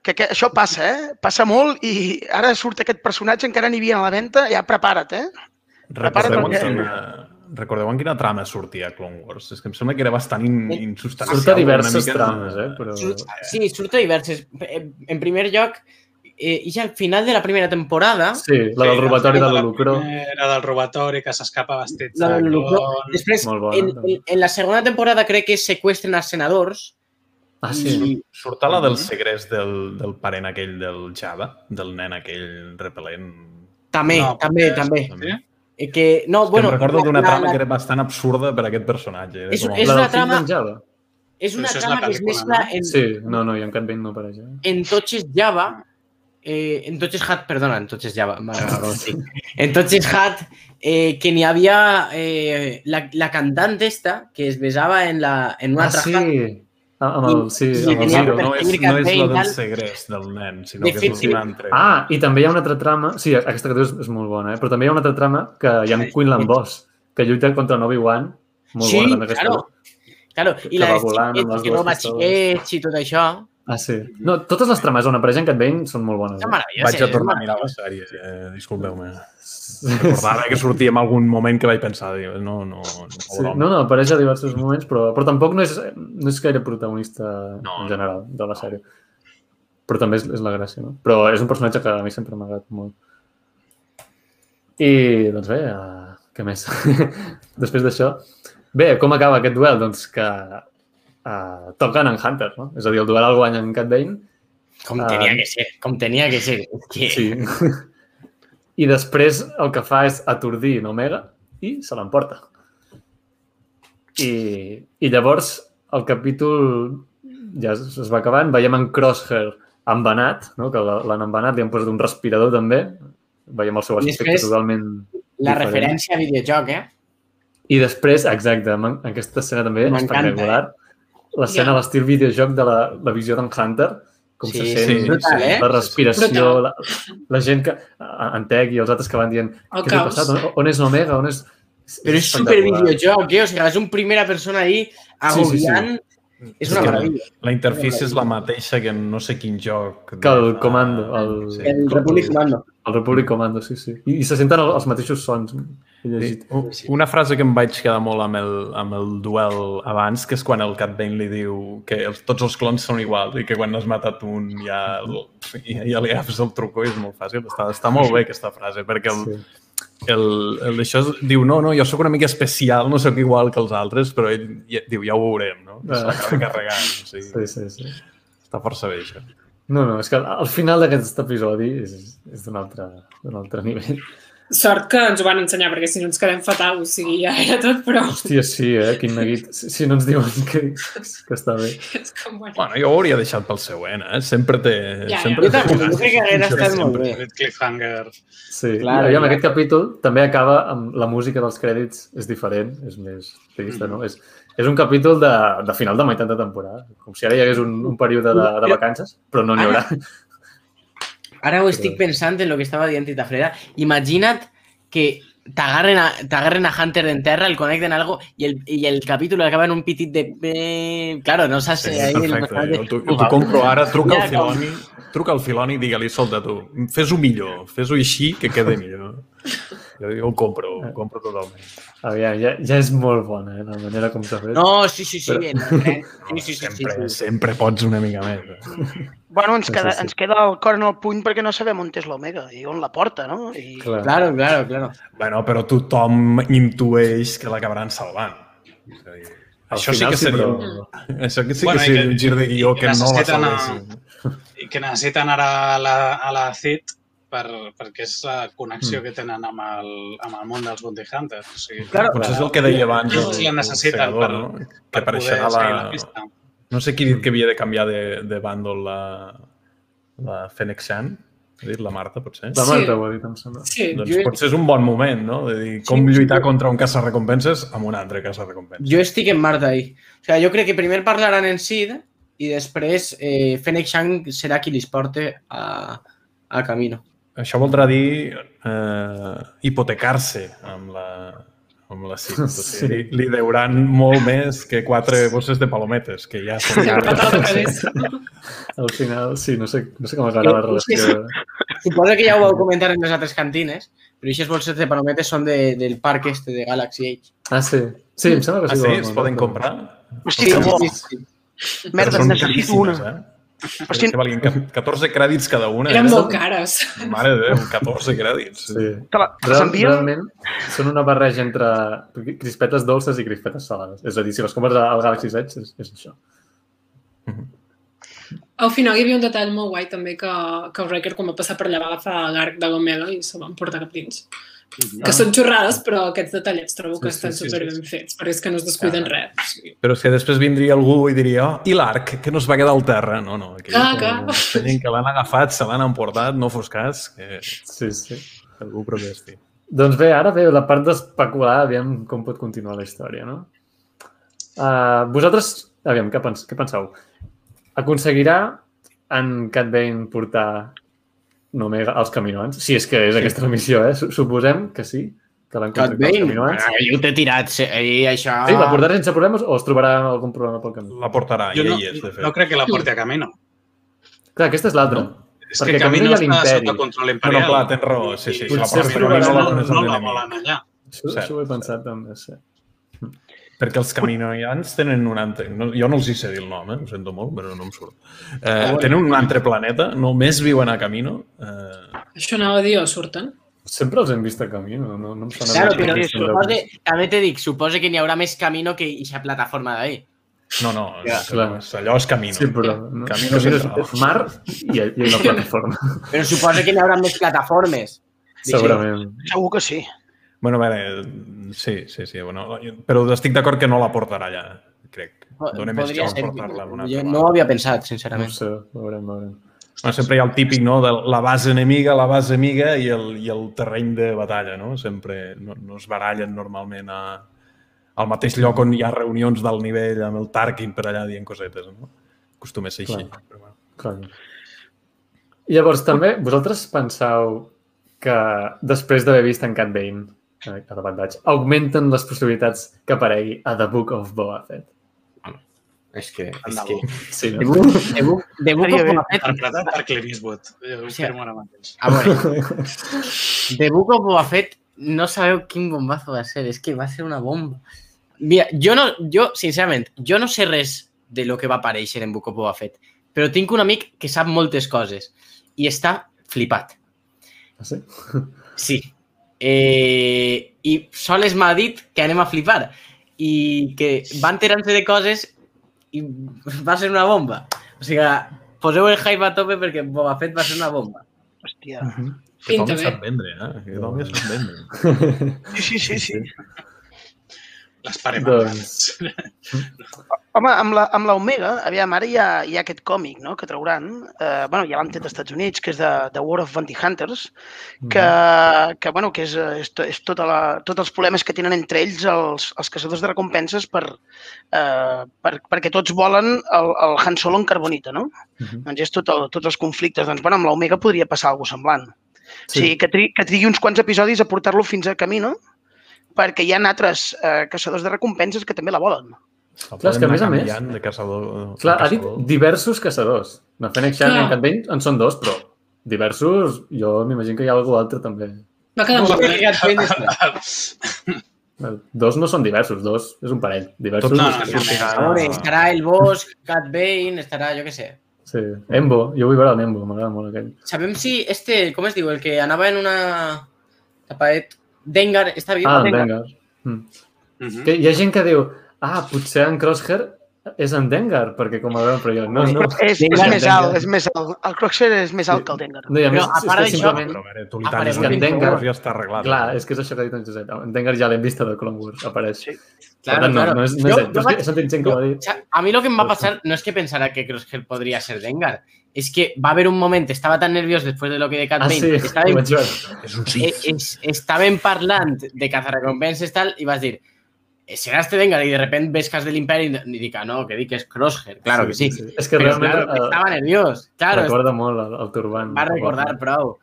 que, que, això passa, eh? Passa molt i ara surt aquest personatge, encara n'hi havia a la venda, ja prepara't, eh? Recordeu en, perquè- quina, recordeu en quina trama sortia a Clone Wars? És que em sembla que era bastant in, insubstancial. Surt a diverses trames, eh? Però... Sí, surt a diverses. En en primer lloc, eh, i al final de la primera temporada, Sí, la del robatori de la l'Holucró. primera del robatori que s'escapa vestit la de del Lucro, després, bona, en, també. en, en la segona temporada crec que seqüestren els senadors. Ah, sí. Surt a la del segrest del, del parent aquell del Java, del nen aquell repel·lent. També, No, també, també. També. Eh, Que, no, Bueno, bueno, em recordo la- d'una la- trama la- que era bastant absurda per a aquest personatge. És- com... és la una trama- Java. és una és trama la que es mescla no? en, Sí, no, no, i en Cat Bane no apareix. Eh? en Touches Java, eh, en Touches Hat, perdona, en Touches Java, vale, vale, vale, sí. en Touches Hat eh, que n'hi havia eh, la, la cantant esta que es besava en, la, en una Ah, altra sí. Ah, Amb el, sí, I amb el Zero. No és, no és la del segrest del nen, sinó De que és sí. una altra. Ah, i també hi ha una altra trama... Sí, aquesta que dius és molt bona, eh? però també hi ha una altra trama que hi ha en Quinlan Boss, que lluita contra en Obi-Wan. Molt Sí, bona, també aquesta. claro. Claro, Que i la va de xiquets, que no dues va pistoles. xiquets i tot això. Ah, sí. No, totes les trames on apareix en Cat Bane són molt bones. Eh? Vaig a eh? tornar a mirar la sèrie, eh, disculpeu-me. Recordava que sortia en algun moment que vaig pensar, no, no, no, Sí. No, no, apareix a diversos moments, però, però tampoc no és, no és gaire protagonista No. en general de la sèrie. Però també és, és la gràcia, no? Però és un personatge que a mi sempre m'ha agradat molt. I, doncs bé, uh, què més? Després d'això... Bé, com acaba aquest duel? Doncs que uh, toquen en Hunter, no? És a dir, el duel el guanya en Cat Bane. Com Ah. tenia que ser, com tenia que ser. Que... Sí. I després el que fa és atordir en Omega i se l'emporta. I, I llavors el capítol ja es, es va acabant, veiem en Crosshair embenat, no? que l'han embenat, li han posat un respirador també, veiem el seu aspecte després- totalment La diferent. referència a videojoc, eh? I després, exacte, aquesta escena també M'encanta, eh? L'escena Ja. a l'estil videojoc de la, la visió d'en Hunter, com Sí, se sí, sent brutal, eh? la respiració, la, la gent que, en Tec i els altres que van dient El què t'ha caos. passat? On, on és l'Omega? On és... Però és super videojoc, eh? O sigui, és un primera persona ahí Sí, sí, sí. agobiant. És una meravella. La interfície és la mateixa que en no sé quin joc. Que el Comando, el, Sí. El Republic Commando. el Republic Commando, sí, sí. I, i se senten el- els mateixos sons. Sí. llegit. U- Una frase que em vaig quedar molt amb el, amb el duel abans, que és quan el Cat Bane li diu que els, tots els clons són iguals i que quan has matat un ja, ja, ja li agafes el truco i és molt fàcil. Està, està molt bé aquesta frase, perquè el, Sí. el, el, això és, diu, no, no, jo sóc una mica especial, no sóc igual que els altres, però ell ja, diu, ja ho veurem, no? Ah. l'acaba carregant. O sigui, Sí, sí, sí. Està força bé, això. No, no, és que al final d'aquest episodi és, és d'un altre, altre nivell. Sort que ens ho van ensenyar, perquè si no ens quedem fatal, o sigui, ja era tot, però Hòstia, sí, eh? Quin neguit. Si, si no ens diuen que, que està bé. és com, bueno. Bueno, jo ho hauria deixat pel següent, eh? Sempre té... Ja, ja. sempre Jo també, jo crec que hagués estat molt bé. Cliffhanger. Sí, Clar, aviam, clar. aquest capítol també acaba amb la música dels crèdits, és diferent, és més trista, no? És, és un capítol de, de final de meitat de temporada, com si ara hi hagués un, un període de, de vacances, però no n'hi haurà. Ara ho estic pensant en el que estava dient Tita Freda. Imagina't que t'agarren a, a Hunter en terra, el connecten algo i el, i el capítol acaba en un pitit de... Eh, claro, no saps... Sí, ahí el perfecte. Jo t'ho compro ara, truca Ja, al Filoni, truca al Filoni i digue-li, escolta tu, fes-ho millor, fes-ho així que quede millor. Jo, jo ho compro, ho compro totalment. Aviam, ja, ja és molt bona, eh, la manera com s'ha fet. No, sí, sí, sí. Però- en el tren. Sí, sí, sí, sí, sempre, sí. sempre pots una mica més. eh? Bueno, ens Sí, queda, sí, sí. ens queda el cor en el puny perquè no sabem on és l'Omega i on la porta, no? I... Clar. Claro, claro, claro. Bueno, però tothom intueix que l'acabaran salvant. És a dir, Al Això sí final que seria... però- Això que sí Bueno, que seria que- un gir de guió que que no la salvessin. I que necessiten ara a la, a la CIT per, perquè és la Mm. connexió que tenen amb el, amb el món dels Bounty Hunters. O sigui, Claro. Potser és el que deia abans el, Sí, la necessiten el creador, per- no? que per apareixerà poder seguir la... la pista. No sé qui ha dit que havia de canviar de, de bàndol la, la Fennec Shan. Ha dit la Marta, potser? La Sí. Marta ho ha dit, em sembla. Sí, Doncs Jo- potser és un bon moment, no? De dir com Sí, sí. lluitar contra un caça-recompenses amb un altre caça-recompenses. Jo estic en Marta ahí. O sea, jo crec que primer parlaran en Sid i després eh, Fennec Shang serà qui li porte a, a Camino. Això voldrà dir eh, hipotecar-se amb la, amb la CIT. O sigui, li, li deuran molt més que quatre bosses de palometes, que ja són ja. Al final, sí, no sé, no sé com acabarà la relació. Suposo que ja ho vau comentar en les altres cantines, però aquestes bolses de palometes són de, del parc este de Galaxy Age. Ah, sí. Sí, em sembla que Ah, sí. sí? ho han Es poden comprar? Que bo. sí. Merda, necessito una. caríssimes, Eh? Hosti, que valien ca- 14 crèdits cada una. Eren eh? molt cares. Mare de Déu, 14 crèdits. Sí. te la- te les Real, envien? realment són una barreja entre crispetes dolces i crispetes salades. És a dir, si les compres al Galaxy Edge és, és això. Al final hi havia un detall molt guai també que, que el Wrecker quan va passar per allà va agafar l'arc de l'Omega i se'l van portar cap dins. Que són xorrades, però aquests detallets trobo que Sí, sí, estan sí, super sí. ben fets, perquè és que no es descuiden Ah. res. O sigui, Però és que després vindria algú i diria oh, i l'arc, que no es va quedar al terra. No, no. Aquí, Ah, clar. Tenien que l'han agafat, se l'han emportat, no fos cas, que Sí, sí. algú protesti. Doncs bé, ara ve la part d'especular, aviam com pot continuar la història, no? Uh, vosaltres, aviam, què, pens què penseu? Aconseguirà en Cat Bane portar Nomega als caminoans? Si és que és sí. aquesta la missió, eh? Suposem que sí, que l'han contractat Bane? caminoans. Ah, jo t'he tirat, sí, i això... Sí, la portarà sense problemes o es trobarà algun problema pel camí? La portarà, Jo i no, ell és, de fet. no crec que la porti a Camino. Clar, aquesta és l'altra. És Perquè que Camino Camino està sota control No, imperial. no, clar, tens raó. Sí, sí, si la Potser porta Camino no, no, no no la volen allà. Això, això ho he pensat també, sí. Perquè els caminoians tenen un altre... No, jo no els hi sé dir el nom, eh? ho sento molt, però no em surt. Eh, tenen un altre planeta, només viuen a Camino. Eh, Això anava a dir, o surten? Sempre els hem vist a camí, no, no, no em sona Claro, però que supose, també t'he dit, suposa que n'hi haurà més camino que eixa plataforma d'ahir. no, no, Ja, és, clar. és, allò és Camino. Sí, però no, Camino central. és mar i, i una plataforma, Però suposa que n'hi haurà més plataformes. segurament. Segur que sí. Bueno, a veure, sí, sí, sí. Bueno, però estic d'acord que no la portarà allà, crec. Donem més ser. portar-la una Jo altra no ho havia pensat, No sincerament. sé, veurem, veurem. Bueno, sempre hi ha el típic, no?, de la base enemiga, la base amiga i el, i el terreny de batalla, no? Sempre no, no es barallen normalment a, al mateix lloc on hi ha reunions d'alt nivell amb el Tarkin per allà dient cosetes, no? Acostuma a ser així. Clar. Però, bueno. Clar. Llavors, també, vosaltres penseu que després d'haver vist en Cat Bane eh, a The Bad Batch, augmenten les possibilitats que aparegui a The Book of Boba Fett? És que... És que... Sí, no? Book, de Book, de Book of. Boba Fett... Interpretat per Clint Eastwood. Jo ho Sí. firmo ara mateix. A veure, The Book of Boba Fett no sabeu quin bombazo va ser. És que va ser una bomba. Mira, jo no, jo, sincerament, jo no sé res de lo que va aparèixer en Book of Boba Fett, però tinc un amic que sap moltes coses i està flipat. Ah, sí? Sí. Eh, I sols m'ha dit que anem a flipar i que va enterant-se de coses i va ser una bomba. O sigui, poseu el hype a tope perquè Boba Fett va ser una bomba. Hòstia. Aquest Pinta home bé. sap vendre, eh? Home sap vendre. Sí, sí, sí. sí. L'esperem. Doncs- Home, amb la, amb l'Omega, aviam, ara hi ha, hi ha aquest còmic no?, que trauran, eh, bueno, ja l'han tret als Estats Units, que és de, de War of Bounty Hunters, que, que, bueno, que és, és, to- és tota la, tots els problemes que tenen entre ells els, els caçadors de recompenses per, eh, per, perquè tots volen el, el Han Solo en carbonita, no? Mhm. Doncs és tot el, tots els conflictes. Doncs, bueno, amb l'Omega podria passar alguna semblant. Sí. O sigui, que, tri, que trigui uns quants episodis a portar-lo fins a Camino, perquè hi ha altres eh, caçadors de recompenses que també la volen. Clar, és que a més a més- De caçador, Clar, de ha dit diversos caçadors. Na Fennec Shan i Clar. en Cat Bane en són dos, però diversos, jo m'imagino que hi ha algú altre també. Va quedar molt bé. Well, Dos no són diversos, dos és un parell. Diversos... No, no, no, veure, a- estarà el Bosch, Cat Bane, estarà, jo què sé. Sí. Embo, jo vull veure el Embo, m'agrada molt aquell. Sabem si este, com es diu, el que anava en una tapaet, Dengar, està viu? Ah, en Dengar? Dengar. Mm. Mhm. Que hi ha gent que diu, ah, potser en Crosshair és en Dengar, perquè com a veure, però jo, no, no. És, és Dengar, més alt, és més alt. El Croxer és més alt que el Dengar. No, i a Però més, a és part que d'això- simplement... Però a veure, tu li talles en Dengar. ja està arreglat. Clar, és que és això que ha dit en Josep. En Dengar ja l'hem vist a The Clone Wars, apareix. Sí. Tant, no, no és, no és Jo- ell, jo és que he sentit gent que ho ha O dit. sea, a mi lo que em va passar no és que pensara que Crosshair podria ser Dengar, és que va haver un moment, estava tan nerviós després de lo que de Cat Ah, Bane, sí, estàvem, vaig veure. És un eh, Sith. es, estàvem parlant de cazarrecompenses tal, i vas dir, "Eh, serà este Dengar, i de repente ves que és de l'Imperi, i dic, ah, no, que dic que és Crosshair, claro que sí. És que Però, realment claro, eh, estava nerviós, claro, recorda molt el, el turbant. va recordar prou.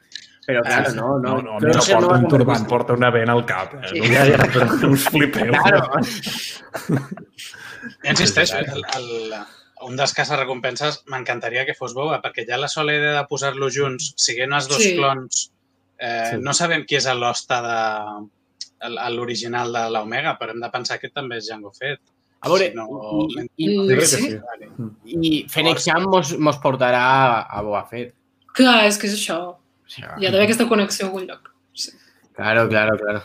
Però, claro, no, no, No, no, no, no porta va un turbant, porta una vena al cap. Eh? Sí. No, Ja, ja, però... no us flipeu. Claro. Jo insisteixo, el, el, un dels caça-recompenses m'encantaria que fos Boba, perquè ja la sola idea de posar-los junts, siguent els dos Sí. clons, eh, Sí. no sabem qui és l'hoste de el- l'original de l'Omega, però hem de pensar que també és Jango Fett. A veure, Si no, i, i, que Sí? sí. i Fennec Sham mos, mos portarà a Boba Fett. Clar, és que és això. O sigui, Hi ha d'haver aquesta connexió a algun lloc. Sí. Claro, claro, claro.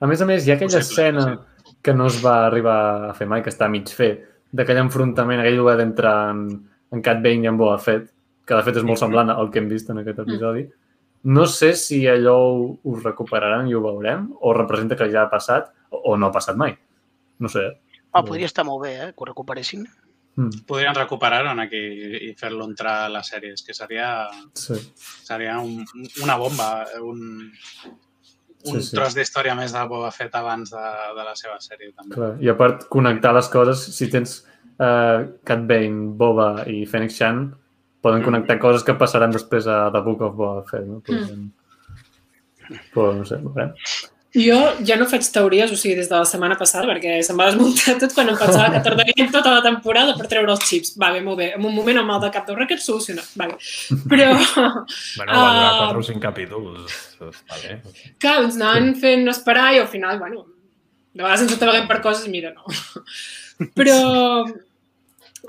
A més a més, hi ha aquella Possible, escena que no es va arribar a fer mai, que està a mig fer, d'aquell enfrontament, aquell lugar d'entrar en, en Cat Bane i en Boba Fett, que de fet és molt semblant al que hem vist en aquest episodi. No sé si allò ho, ho recuperaran i ho veurem, o representa que ja ha passat, o, o no ha passat mai. No sé. Oh, podria estar molt bé, eh, que ho recuperessin. Mm, Podrien recuperar-ho aquí i fer-lo entrar a la sèrie. És que seria, sí. seria un, una bomba. Un... un sí, sí. tros d'història més de Boba Fett abans de, de la seva sèrie, també. Clar. I a part, connectar les coses, si tens uh, Cat Bane, Boba i Fennec Chan, poden connectar coses que passaran després a The Book of Boba Fett, no? Podem... Mm. Però no sé, veurem. Jo ja no faig teories, o sigui, des de la setmana passada, perquè se'm va desmuntar tot quan em pensava que tardaríem tota la temporada per treure els xips. Vale, molt bé. En un moment amb el de cap de record solucionat. Vale. Però... bueno, va durar 4 o 5 capítols. Vale. Clar, ens anaven fent esperar i al final, bueno, de vegades ens treballem per coses, mira, no. Però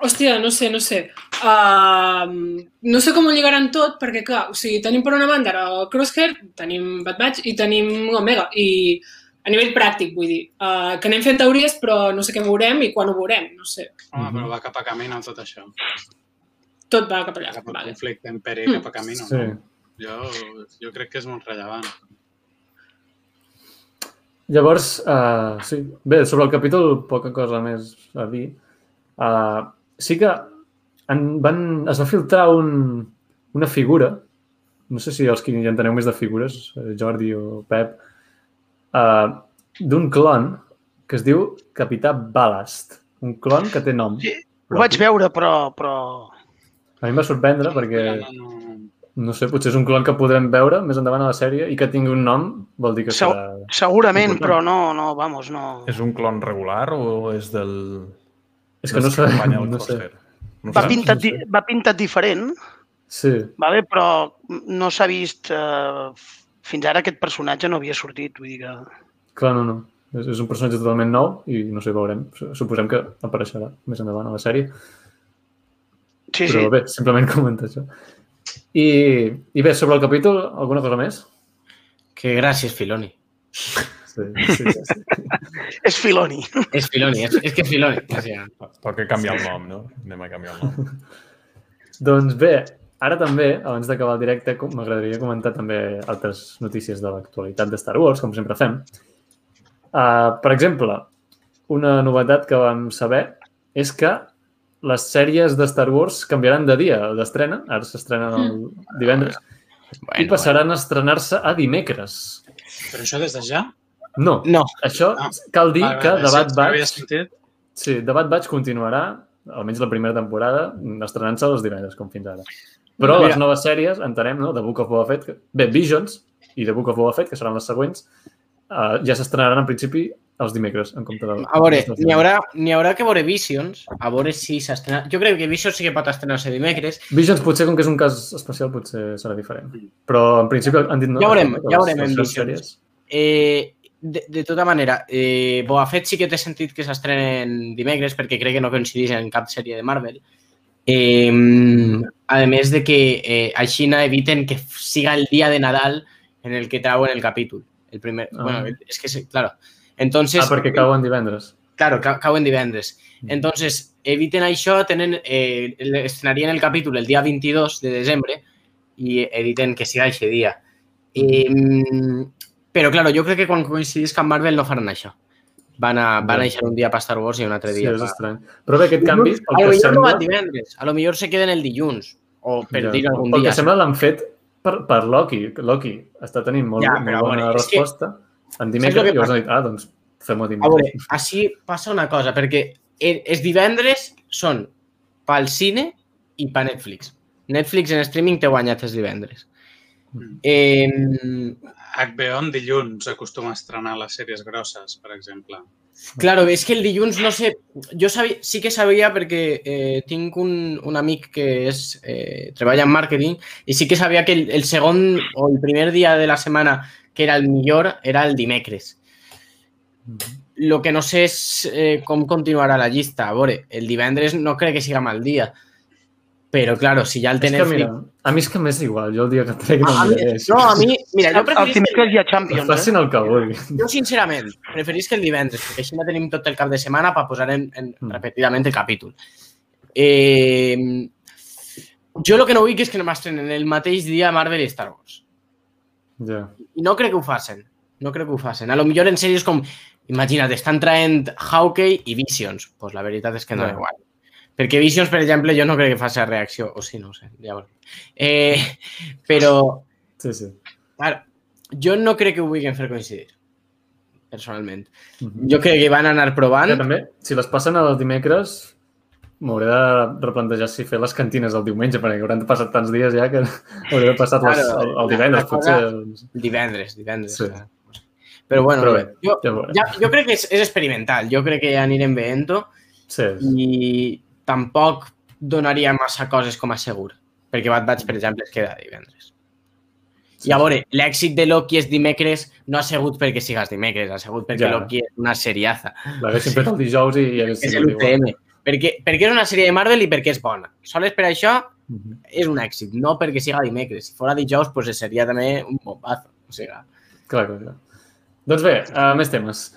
Hòstia, no sé, no sé. Uh, no sé com ho lligaran tot, perquè, clar, o sigui, tenim per una banda el Crosshair, tenim Bad Batch i tenim Omega. I a nivell pràctic, vull dir, uh, que anem fent teories, però no sé què veurem i quan ho veurem, no sé. Home, però va cap a camino tot això. Tot va cap allà. Cap al vale. conflicte imperi mm. cap a camino. Sí. No? Jo, jo crec que és molt rellevant. Llavors, uh, sí, bé, sobre el capítol, poca cosa més a dir. Uh, sí que en van, es va filtrar un, una figura, no sé si els que ja enteneu més de figures, eh, Jordi o Pep, uh, d'un clon que es diu Capità Ballast. Un clon que té nom. Sí, ho vaig veure, però, però... A mi em va sorprendre perquè, no sé, potser és un clon que podrem veure més endavant a la sèrie i que tingui un nom vol dir que serà... Segurament, important. però no, no, vamos, no... És un clon regular o és del... És que no, sé. No sé. No va, pintat, no sé. va pintat diferent, sí. vale? però no s'ha vist... Eh, fins ara aquest personatge no havia sortit, vull dir que... Clar, no, no. És, és un personatge totalment nou i no sé, veurem. Suposem que apareixerà més endavant a la sèrie. Sí, Però sí. bé, simplement comentar això. I, I bé, sobre el capítol, alguna cosa més? Que gràcies, Filoni. Sí, sí, sí. sí. és Filoni. És Filoni, és, és que és Filoni. O sigui, Toca canviar el nom, no? Anem a canviar el nom. doncs bé, ara també, abans d'acabar el directe, m'agradaria comentar també altres notícies de l'actualitat de Star Wars, com sempre fem. Uh, per exemple, una novetat que vam saber és que les sèries de Star Wars canviaran de dia d'estrena, ara s'estrenen el divendres, bueno, i passaran bueno. a estrenar-se a dimecres. Però això des de ja? No. No. Això ah. cal dir ah, que Debat sí, Batch... Sí, Debat Batch continuarà, almenys la primera temporada, estrenant-se els divendres, com fins ara. Però Mira. les noves sèries, entenem, no? The Book of Boba Fett, que... bé, Visions i The Book of Boba Fett, que seran les següents, uh, ja s'estrenaran en principi els dimecres, en compte del... A veure, n'hi haurà, haurà que veure Visions, a veure si s'estrena... Jo crec que Visions sí que pot estrenar-se dimecres. Visions potser, com que és un cas especial, potser serà diferent. Però en principi han dit... No, ja veurem, ja veurem en Visions. Eh, de, de tota manera, eh, Boba Fett sí que té sentit que s'estrenen dimecres perquè crec que no coincideix en cap sèrie de Marvel. Eh, a més de que eh, així no eviten que siga el dia de Nadal en el que trauen el capítol. El primer, ah. bueno, és que, claro. Entonces, ah, perquè cauen divendres. Claro, cauen divendres. Mm. Entonces, eviten això, tenen, eh, estrenarien el capítol el dia 22 de desembre i eviten que siga aquest dia. Eh, però, claro, jo crec que quan coincidís amb Marvel no faran això. Van a, van a deixar un dia per Star Wars i un altre dia. Sí, és estrany. Però bé, aquest canvi... A lo millor sembla... no divendres. A lo millor se queden el dilluns. O per ja. dir algun dia. El que sembla l'han fet per, per Loki. Loki està tenint molt, ja, molt bona bueno, resposta. Que... En dimecres llavors han dit, ah, doncs fem-ho dimecres. A veure, així passa una cosa, perquè els divendres són pel cine i per Netflix. Netflix en streaming té guanyat els divendres. Mm. Eh, HBO en dilluns acostuma a estrenar les sèries grosses, per exemple. Claro, és que el dilluns, no sé, jo sabia, sí que sabia perquè eh, tinc un, un amic que és, eh, treballa en màrqueting i sí que sabia que el, el segon o el primer dia de la setmana que era el millor era el dimecres. Lo que no sé és eh, com continuarà la llista. A veure, el divendres no crec que siga mal dia. Però, claro, si ja el Netflix... Mira, a mi és que m'és igual, jo el dia que trec no No, a mi, mira, jo preferís... El dimecres hi ha Champions, Facin el que vulgui. Jo, sincerament, preferís que el divendres, perquè així no tenim tot el cap de setmana per posar en, en mm. repetidament el capítol. Eh, jo el que no vull és que no m'estrenen el mateix dia Marvel i Star Wars. Ja. Yeah. I no crec que ho facin. No crec que ho facin. A lo millor en sèries com, imagina't, estan traient Hawkeye i Visions. Doncs pues la veritat és que no yeah. igual. Perquè Visions, per exemple, jo no crec que faci reacció. O sí, no ho sé, ja veurem. Eh, però... Sí, sí. Clar, jo no crec que ho vulguin fer coincidir, personalment. Mhm. Jo crec que van anar provant. Que també, si les passen el dimecres, m'hauré de replantejar si fer les cantines el diumenge, perquè hauran passat tants dies ja que hauré de passar-les Claro, el, el divendres, cosa- potser. Divendres, divendres. Sí. clar. Però bueno, Però bé, jo, ja ja, jo crec que és, és experimental. Jo crec que anirem veient-ho Sí, i tampoc donaria massa coses com a segur. Perquè Bad Batch, per exemple, es queda divendres. I a veure, l'èxit de Loki és dimecres no ha sigut perquè sigues dimecres, ha sigut perquè Ja. Loki és una seriaza. l'haguessin fet el dijous i hagués És l'UTM. Perquè, perquè és una sèrie de Marvel i perquè és bona. Sols per això Mhm. és un èxit, no perquè siga dimecres. Si fora dijous, pues seria també un bombazo. O sigui, Clar, clar, clar. Doncs bé, uh, més temes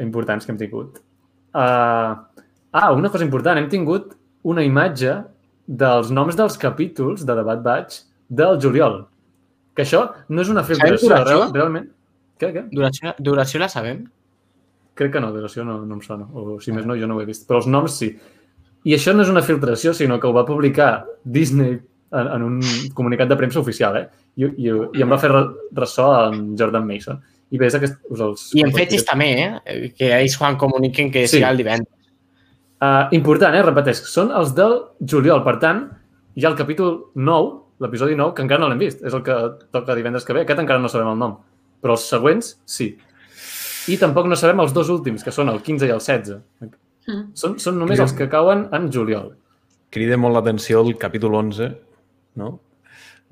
importants que hem tingut. Uh, ah, una cosa important, hem tingut una imatge dels noms dels capítols de The Bad Batch del juliol. Que això no és una filtració, duració? real, realment. Què, què? duració, duració la sabem? Crec que no, duració no, no em sona. O si més no, jo no ho he vist. Però els noms sí. I això no és una filtració, sinó que ho va publicar Disney en, en un comunicat de premsa oficial, eh? I, i, i em va fer re- ressò en Jordan Mason. I bé, és aquest... Us els, I en fetges també, eh? Que ells quan comuniquen que Sí. siga el divendres. Uh, important, eh? Repeteix, són els del juliol. Per tant, hi ha el capítol 9, l'episodi 9, que encara no l'hem vist. És el que toca divendres que ve. Aquest encara no sabem el nom. Però els següents, sí. I tampoc no sabem els dos últims, que són el 15 i el 16. Mm. Són, són només els que cauen en juliol. Crida molt l'atenció el capítol 11, no?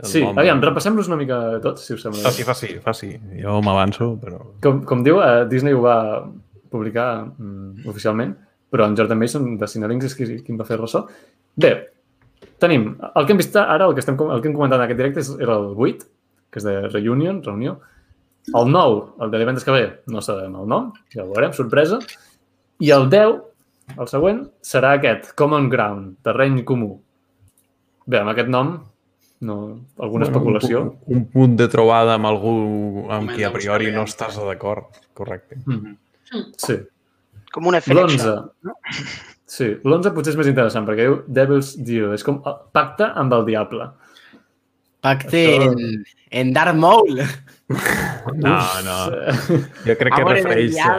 El Sí, nom- aviam, repassem-los una mica tots, si us sembla. Faci, faci, faci. Jo m'avanço, però... Com, com diu, eh, Disney ho va publicar mm, oficialment, però en Jordan Mason de Cinelinks és qui, qui en va fer ressò. Bé, tenim, el que hem vist ara, el que, estem, el que hem comentat en aquest directe és, era el 8, que és de Reunion, reunió. El 9, el de divendres que ve, no sabem el nom, ja ho veurem, sorpresa. I el 10, el següent, serà aquest, Common Ground, terreny comú. Bé, amb aquest nom, no, alguna especulació. Un, un punt de trobada amb algú amb qui a priori no estàs d'acord. Correcte. Mm. Sí. Com un efecte. L'11. Sí, l'11 potser és més interessant perquè diu Devil's Deal. És com el pacte amb el diable. Pacte Això- en, en Darth Maul. No, no. Jo crec que Amor refereix... A...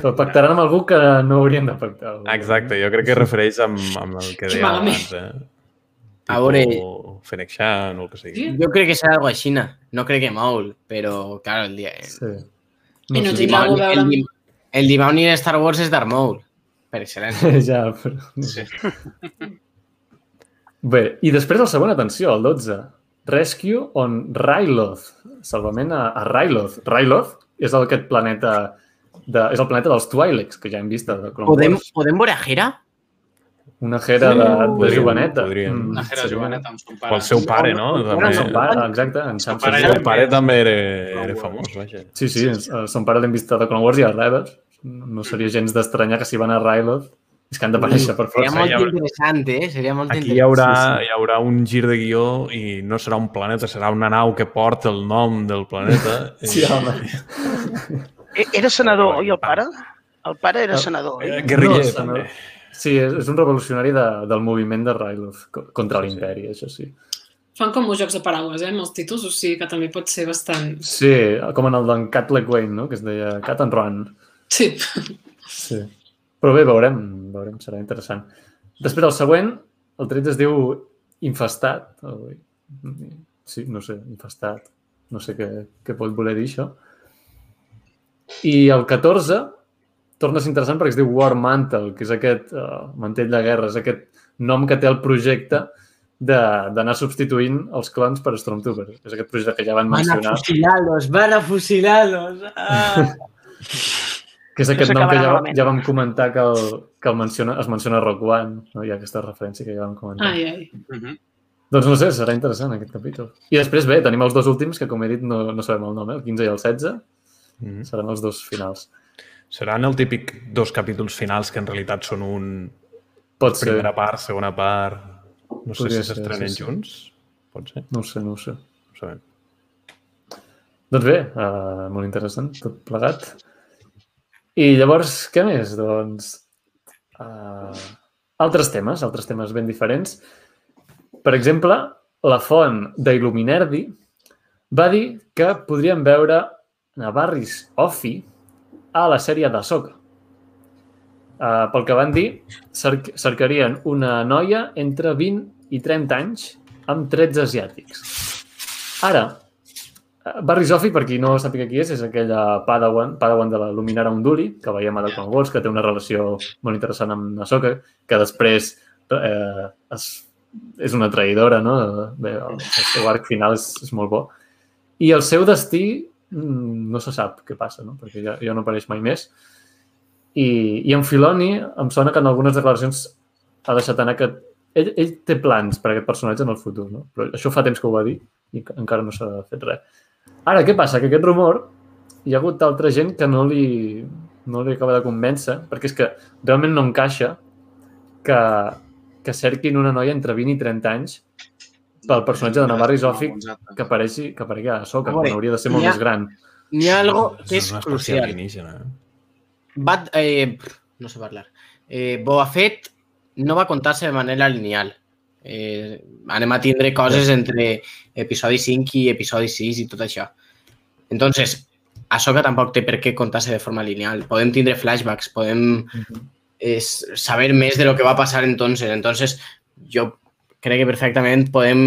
Però pactaran amb algú que no haurien de pactar. Exacte, jo crec que refereix amb, amb el que deia abans, eh? A veure- Fennec Shan o el que sigui. Sí? Jo crec que serà algo així. No crec que Maul, però, claro, el dia... Sí. I no sé. a veure el, amb- dim- el dimoni de Star Wars és Darth Maul, per excel·lència. ja, però... Sí. Bé, i després el següent, atenció, el 12. Rescue on Ryloth. Salvament a, a Ryloth. Ryloth és el, aquest planeta de, és el planeta dels Twi'leks, que ja hem vist The Clone Podem, Wars. podem veure Hera? Una jera de, de Podríem, joveneta. podríem. Una jera seria- joveneta amb son O pare. el seu pare, no? També... son pare, exacte, en Sam pare El seu pare també era, era famós, vaja. Sí, sí, eh, son pare l'hem vist a The Clone Wars i a Rebels. No seria gens d'estranyar que si van a Ryloth és que han d'aparèixer per Seria força. molt hi haurà- interessant, eh? Seria molt Aquí hi haurà, Sí, sí. hi haurà un gir de guió i no serà un planeta, serà una nau que porta el nom del planeta. Sí, home. E- Era senador, oi, el pare? El pare era senador, Eh, oi? Guerriller, No, també. Sí, és, és un revolucionari de, del moviment de Ryloth co- contra Sí, sí. l'imperi, això sí. Fan com uns jocs de paraules, eh, amb els títols, o sigui que també pot ser bastant... Sí, com en el d'en Cat Wayne, no? que es deia Cat and Run. Sí. Sí. Però bé, veurem, veurem, serà interessant. Després el següent, el 13 es diu Infestat. Sí, no sé, Infestat. No sé què, què pot voler dir això. I el 14 torna a ser interessant perquè es diu War Mantle, que és aquest uh, mantell de guerra, és aquest nom que té el projecte de- d'anar substituint els clons per Stormtroopers. És aquest projecte que ja van Van a mencionar, fusilar-los, van a fusilar-los. Ah. que és aquest nom que ja, ja vam comentar que, el, que el menciona, es menciona a Rock One, no? hi ha aquesta referència que ja vam comentar. Ai, ai. Mhm. Doncs no sé, serà interessant aquest capítol. I després, bé, tenim els dos últims, que com he dit no, no sabem el nom, eh? el 15 i el 16, Mhm. seran els dos finals. Seran el típic dos capítols finals que en realitat són un Pot ser, primera part, segona part... No sé Podria si ser, s'estrenen sí, sí. junts. Pot ser, no sé, no sé. no sabem. Doncs bé, uh, molt interessant, tot plegat. I llavors, què més? Doncs, uh, altres temes, altres temes ben diferents. Per exemple, la font d'Il·luminerdi va dir que podríem veure a Barris Offi a la sèrie de Soca. Uh, pel que van dir, cer cercarien una noia entre 20 i 30 anys amb trets asiàtics. Ara, Barry Sophie, per qui no sàpiga qui és, és aquella Padawan, Padawan de la Luminara Unduli, que veiem a Clone Wars, que té una relació molt interessant amb Ahsoka, que després eh, es, és una traïdora, no? Bé, el, el seu arc final és, és molt bo. I el seu destí no se sap què passa, no? perquè ja, ja no apareix mai més. I, I en Filoni em sona que en algunes declaracions ha deixat anar que ell, ell té plans per a aquest personatge en el futur, no? però això fa temps que ho va dir i encara no s'ha fet res. Ara, què passa? Que aquest rumor hi ha hagut altra gent que no li, no li acaba de convèncer, perquè és que realment no encaixa que, que cerquin una noia entre 20 i 30 anys pel personatge de Navarri Zòfic que apareixi, que aparegui a Soca, quan hauria de ser molt ha, més gran. Hi ha algo que és espècie crucial. eh? Bat, eh, no sé parlar. Eh, Boba Fett no va contar-se de manera lineal. Eh, anem a tindre coses entre episodi 5 i episodi 6 i tot això. Entonces, Ahsoka tampoc té per què contar-se de forma lineal. Podem tindre flashbacks, podem eh, saber més de lo que va passar entonces. Entonces, jo crec que perfectament podem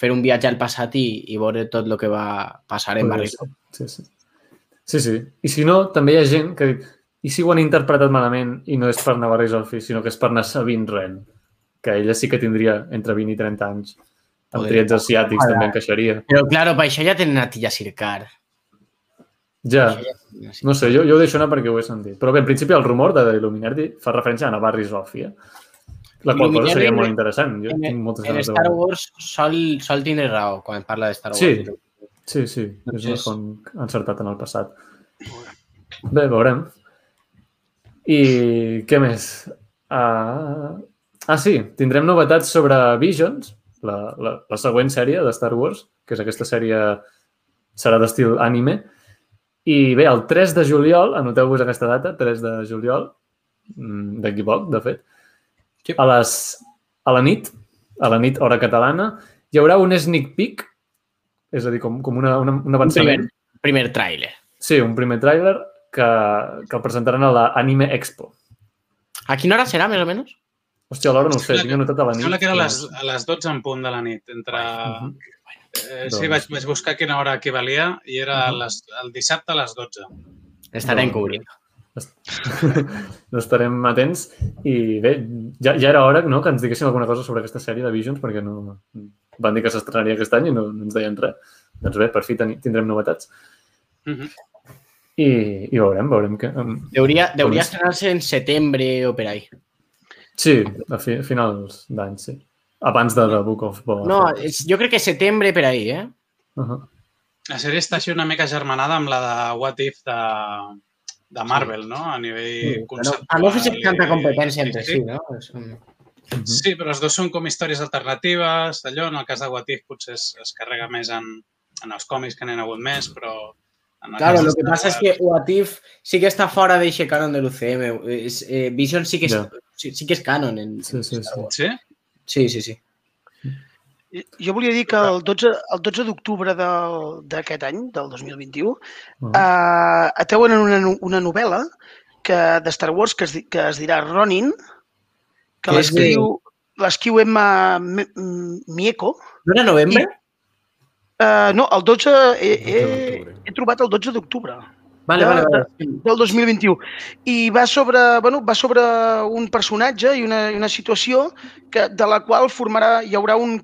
fer un viatge al passat i, i veure tot el que va passar en ser. Sí, sí. Sí, sí. I si no, també hi ha gent que i si ho han interpretat malament i no és per Navarra Zolfi, sinó que és per anar Sabine Wren, que ella sí que tindria entre 20 i 30 anys. Amb triets asiàtics també encaixaria. Però, claro, per això ja tenen a Tilla Sircar. Ja, no sé, jo, jo ho deixo anar perquè ho he sentit. Però bé, en principi el rumor de Illuminati fa referència a Navarri Zolfi, eh? La qual cosa seria molt interessant. Jo En, tinc moltes en Star. Wars sol, sol tindre raó quan parla de Star Wars. Sí. Sí, sí, Doncs és- font encertat en el passat. Bé, veurem. I què més? Uh... Ah, sí, tindrem novetats sobre Visions, la, la, la següent sèrie de Star Wars, que és aquesta sèrie, serà d'estil anime. I bé, el 3 de juliol, anoteu-vos aquesta data, 3 de juliol, mm, d'aquí poc, de fet, Sí. a, les, a la nit, a la nit hora catalana, hi haurà un sneak peek, és a dir, com, com una, una, un Un avançament. primer, primer tràiler. Sí, un primer tràiler que, que el presentaran a la Anime Expo. A quina hora serà, més o menys? Hòstia, a l'hora no ho sé, tinc anotat a la nit. Sembla que era a les, a les 12 en punt de la nit. Entre... Mhm. Eh, sí, Doncs- vaig, vaig buscar quina hora equivalia i era a les, el dissabte a les 12. Estarem No. cobrint. No estarem atents i bé, ja, ja era hora no, que ens diguessin alguna cosa sobre aquesta sèrie de Visions perquè no van dir que s'estrenaria aquest any i no, no ens deien res. Doncs bé, per fi teni, tindrem novetats Mhm. i, i veurem, veurem que... Um, Deuria, deuria estrenar-se en setembre o per ahí. sí, a, fi, a finals d'any, sí. Abans de The Book of Boba No, Fett. és, jo crec que setembre per ahí, eh? Uh -huh. La sèrie està així una mica germanada amb la de What If de, de Marvel, no? A nivell Sí, conceptual. A no fer tanta competència entre sí, no? És un... Mhm. Sí, però els dos són com històries alternatives, allò, en el cas de What If potser es, es carrega més en, en els còmics que n'hi ha hagut més, però... En el Claro, lo de que pasa es Wars- que What If sí que está fuera de ese canon del UCM. Es, eh, Vision sí que, es, Ya. sí, sí que es canon. En, Sí, sí, en sí. Sí? sí, sí, sí. Jo volia dir que el 12, el 12 d'octubre d'aquest any, del 2021, Uh -huh. eh, ateuen en una, una novel·la que, de Star Wars que es, que es dirà Ronin, que l'escriu l'escriu Emma Mieko. ¿No era noviembre? Uh, no, el 12... He, he, he trobat el 12 d'octubre Vale, vale, vale. del 2021. I va sobre, bueno, va sobre un personatge i una, una situació que, de la qual formarà, hi haurà un,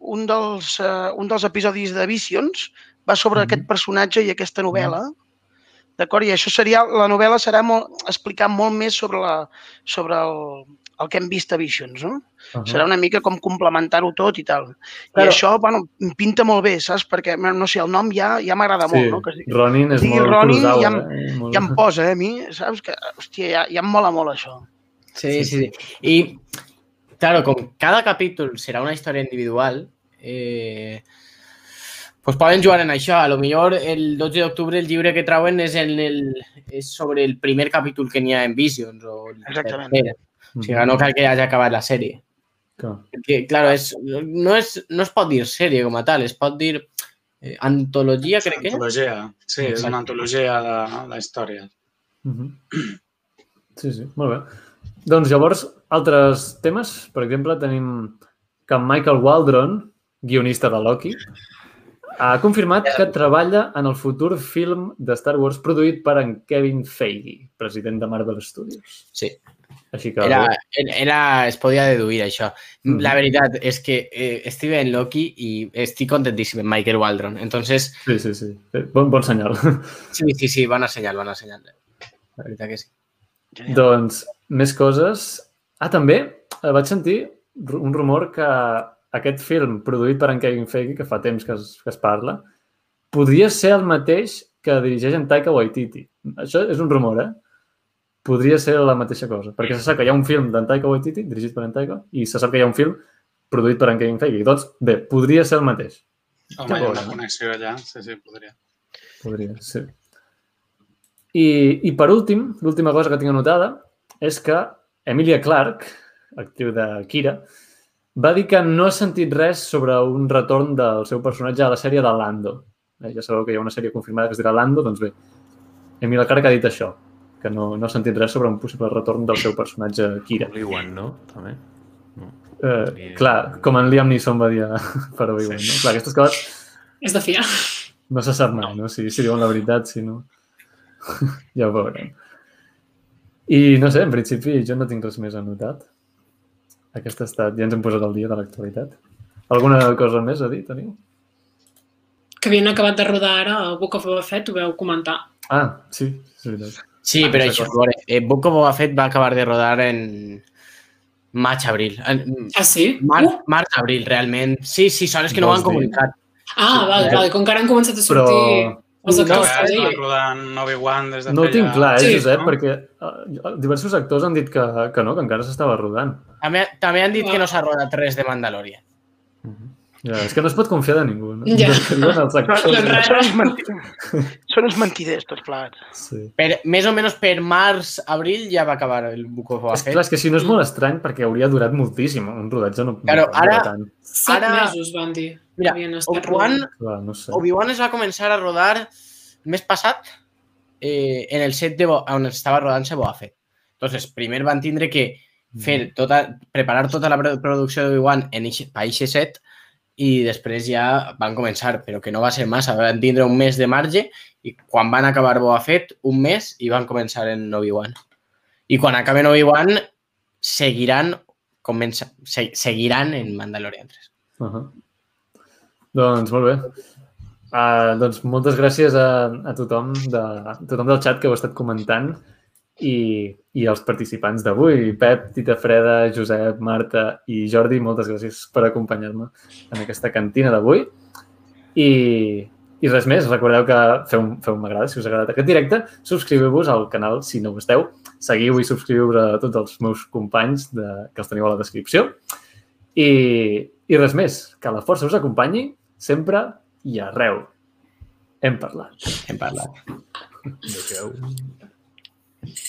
un, dels, uh, un dels episodis de Visions, va sobre Mhm. aquest personatge i aquesta novel·la. D'acord? I això seria, la novel·la serà molt, explicar molt més sobre, la, sobre el, el que hem vist a Visions, no? Uh -huh. Serà una mica com complementar-ho tot i tal. Claro. I això, bueno, pinta molt bé, saps? Perquè, no sé, el nom ja ja m'agrada Sí, molt, no? Que Ronin és digui molt Ronin, Kurosawa, ja eh? Molt... ja em posa, eh, a mi, saps? Que, hòstia, ja, ja em mola molt això. Sí, sí, sí. Y claro, con cada capítulo será una historia individual. eh, pues poden jugar en això. A lo millor el 12 d'octubre el llibre que trauen és, en el, és sobre el primer capítol que n'hi ha en Visions. O el Exactament. tercer. O sigui, no cal que hagi acabat la sèrie. Clar. Perquè, claro, és, no, és, no es pot dir sèrie com a tal, es pot dir eh, antologia, crec que és. Antologia. Sí, és Exacte. una antologia de la història. Mhm. Sí, sí, molt bé. Doncs llavors, altres temes. Per exemple, tenim que Michael Waldron, guionista de Loki, ha confirmat que treballa en el futur film de Star Wars produït per en Kevin Feige, president de Marvel Studios. Sí. Així que... Era, era, es podia deduir això. Mhm. La veritat és que eh, estic en Loki i estic contentíssim amb Michael Waldron. Entonces, Sí, sí, sí. Eh, Bon, bon senyal. sí, sí, sí, bona senyal, bona senyal. La veritat que sí. Genial. Doncs, més coses. Ah, també eh, vaig sentir un rumor que aquest film produït per en Kevin Feige, que fa temps que es, que es parla, podria ser el mateix que dirigeix en Taika Waititi. Això és un rumor, eh? Podria ser la mateixa cosa, perquè se sap que hi ha un film d'en Taika Waititi, dirigit per en Taika, i se sap que hi ha un film produït per en Kevin Feige. Doncs, bé, podria ser el mateix. Home, hi ha una connexió allà. Sí, sí, podria. Podria, sí. I, i per últim, l'última cosa que tinc anotada és que Emilia Clarke, actriu de Kira, va dir que no ha sentit res sobre un retorn del seu personatge a la sèrie de Lando. Eh, ja sabeu que hi ha una sèrie confirmada que es dirà Lando, doncs bé, Emilia Clarke ha dit això, que no, no ha sentit res sobre un possible retorn del seu personatge Kira. Obi-Wan, no? També. Eh, clar, com en Liam Neeson va dir a- per Obi-Wan, no? Clar, aquestes coses És de fiar. No se sap mai, no? Si, si diuen la veritat, si no... ja ho veurem. I no sé, en principi jo no tinc res més anotat. Aquest ha estat... Ja ens hem posat al dia de l'actualitat. Alguna cosa més a dir, teniu? Que havien acabat de rodar ara a Book of Boba Fett, ho veu comentar. Ah, sí, és veritat. Sí, però això, veure, eh, Book of Boba Fett va acabar de rodar en maig-abril. Ah, sí? Mar Uh! Març-abril, realment. Sí, sí, són els que no ho han comunicat. Ah, vale, Eh, vale, com que ara han començat a Però sortir els No, actors Ja que estan rodant Obi-Wan des de no ho tinc clar, eh, Sí, Josep, no? perquè eh, diversos actors han dit que, que no, que encara s'estava rodant. També, també han dit Ah. que no s'ha rodat res de Mandalorian. Ja, és que no es pot confiar de ningú, no? Ja. Diuen els actors. Són raros. Són uns mentiders, tots plegats. Sí. Per, més o menys per març-abril ja va acabar el Book of Boba clar, és que si no és molt estrany perquè hauria durat moltíssim. Un rodatge no, Claro, no ara- tant. Set Ara- mesos van dir. Mira, Obi-Wan no sé. Obi-Wan es va començar a rodar el mes passat eh, en el set de Bo on estava rodant-se Boba Fett. Entonces, primer van tindre que fer tota, preparar tota la pro- producció d'Obi-Wan en eixe set i després ja van començar, però que no va ser massa. Van tindre un mes de marge i quan van acabar Boba Fett, un mes, i van començar en Obi-Wan. I quan acaben Obi-Wan, seguiran, comença, se, seguiran en Mandalorian 3. Uh -huh. Doncs molt bé. Uh, doncs moltes gràcies a, a tothom, de, a tothom del xat que ha estat comentant i, i als participants d'avui, Pep, Tita Freda, Josep, Marta i Jordi, moltes gràcies per acompanyar-me en aquesta cantina d'avui. I, I res més, recordeu que feu, feu m'agrada si us ha agradat aquest directe, subscriveu-vos al canal si no ho esteu, seguiu i subscriu a tots els meus companys de, que els teniu a la descripció. I, I res més, que la força us acompanyi sempre i arreu. Hem parlat. Hem parlat. Adéu.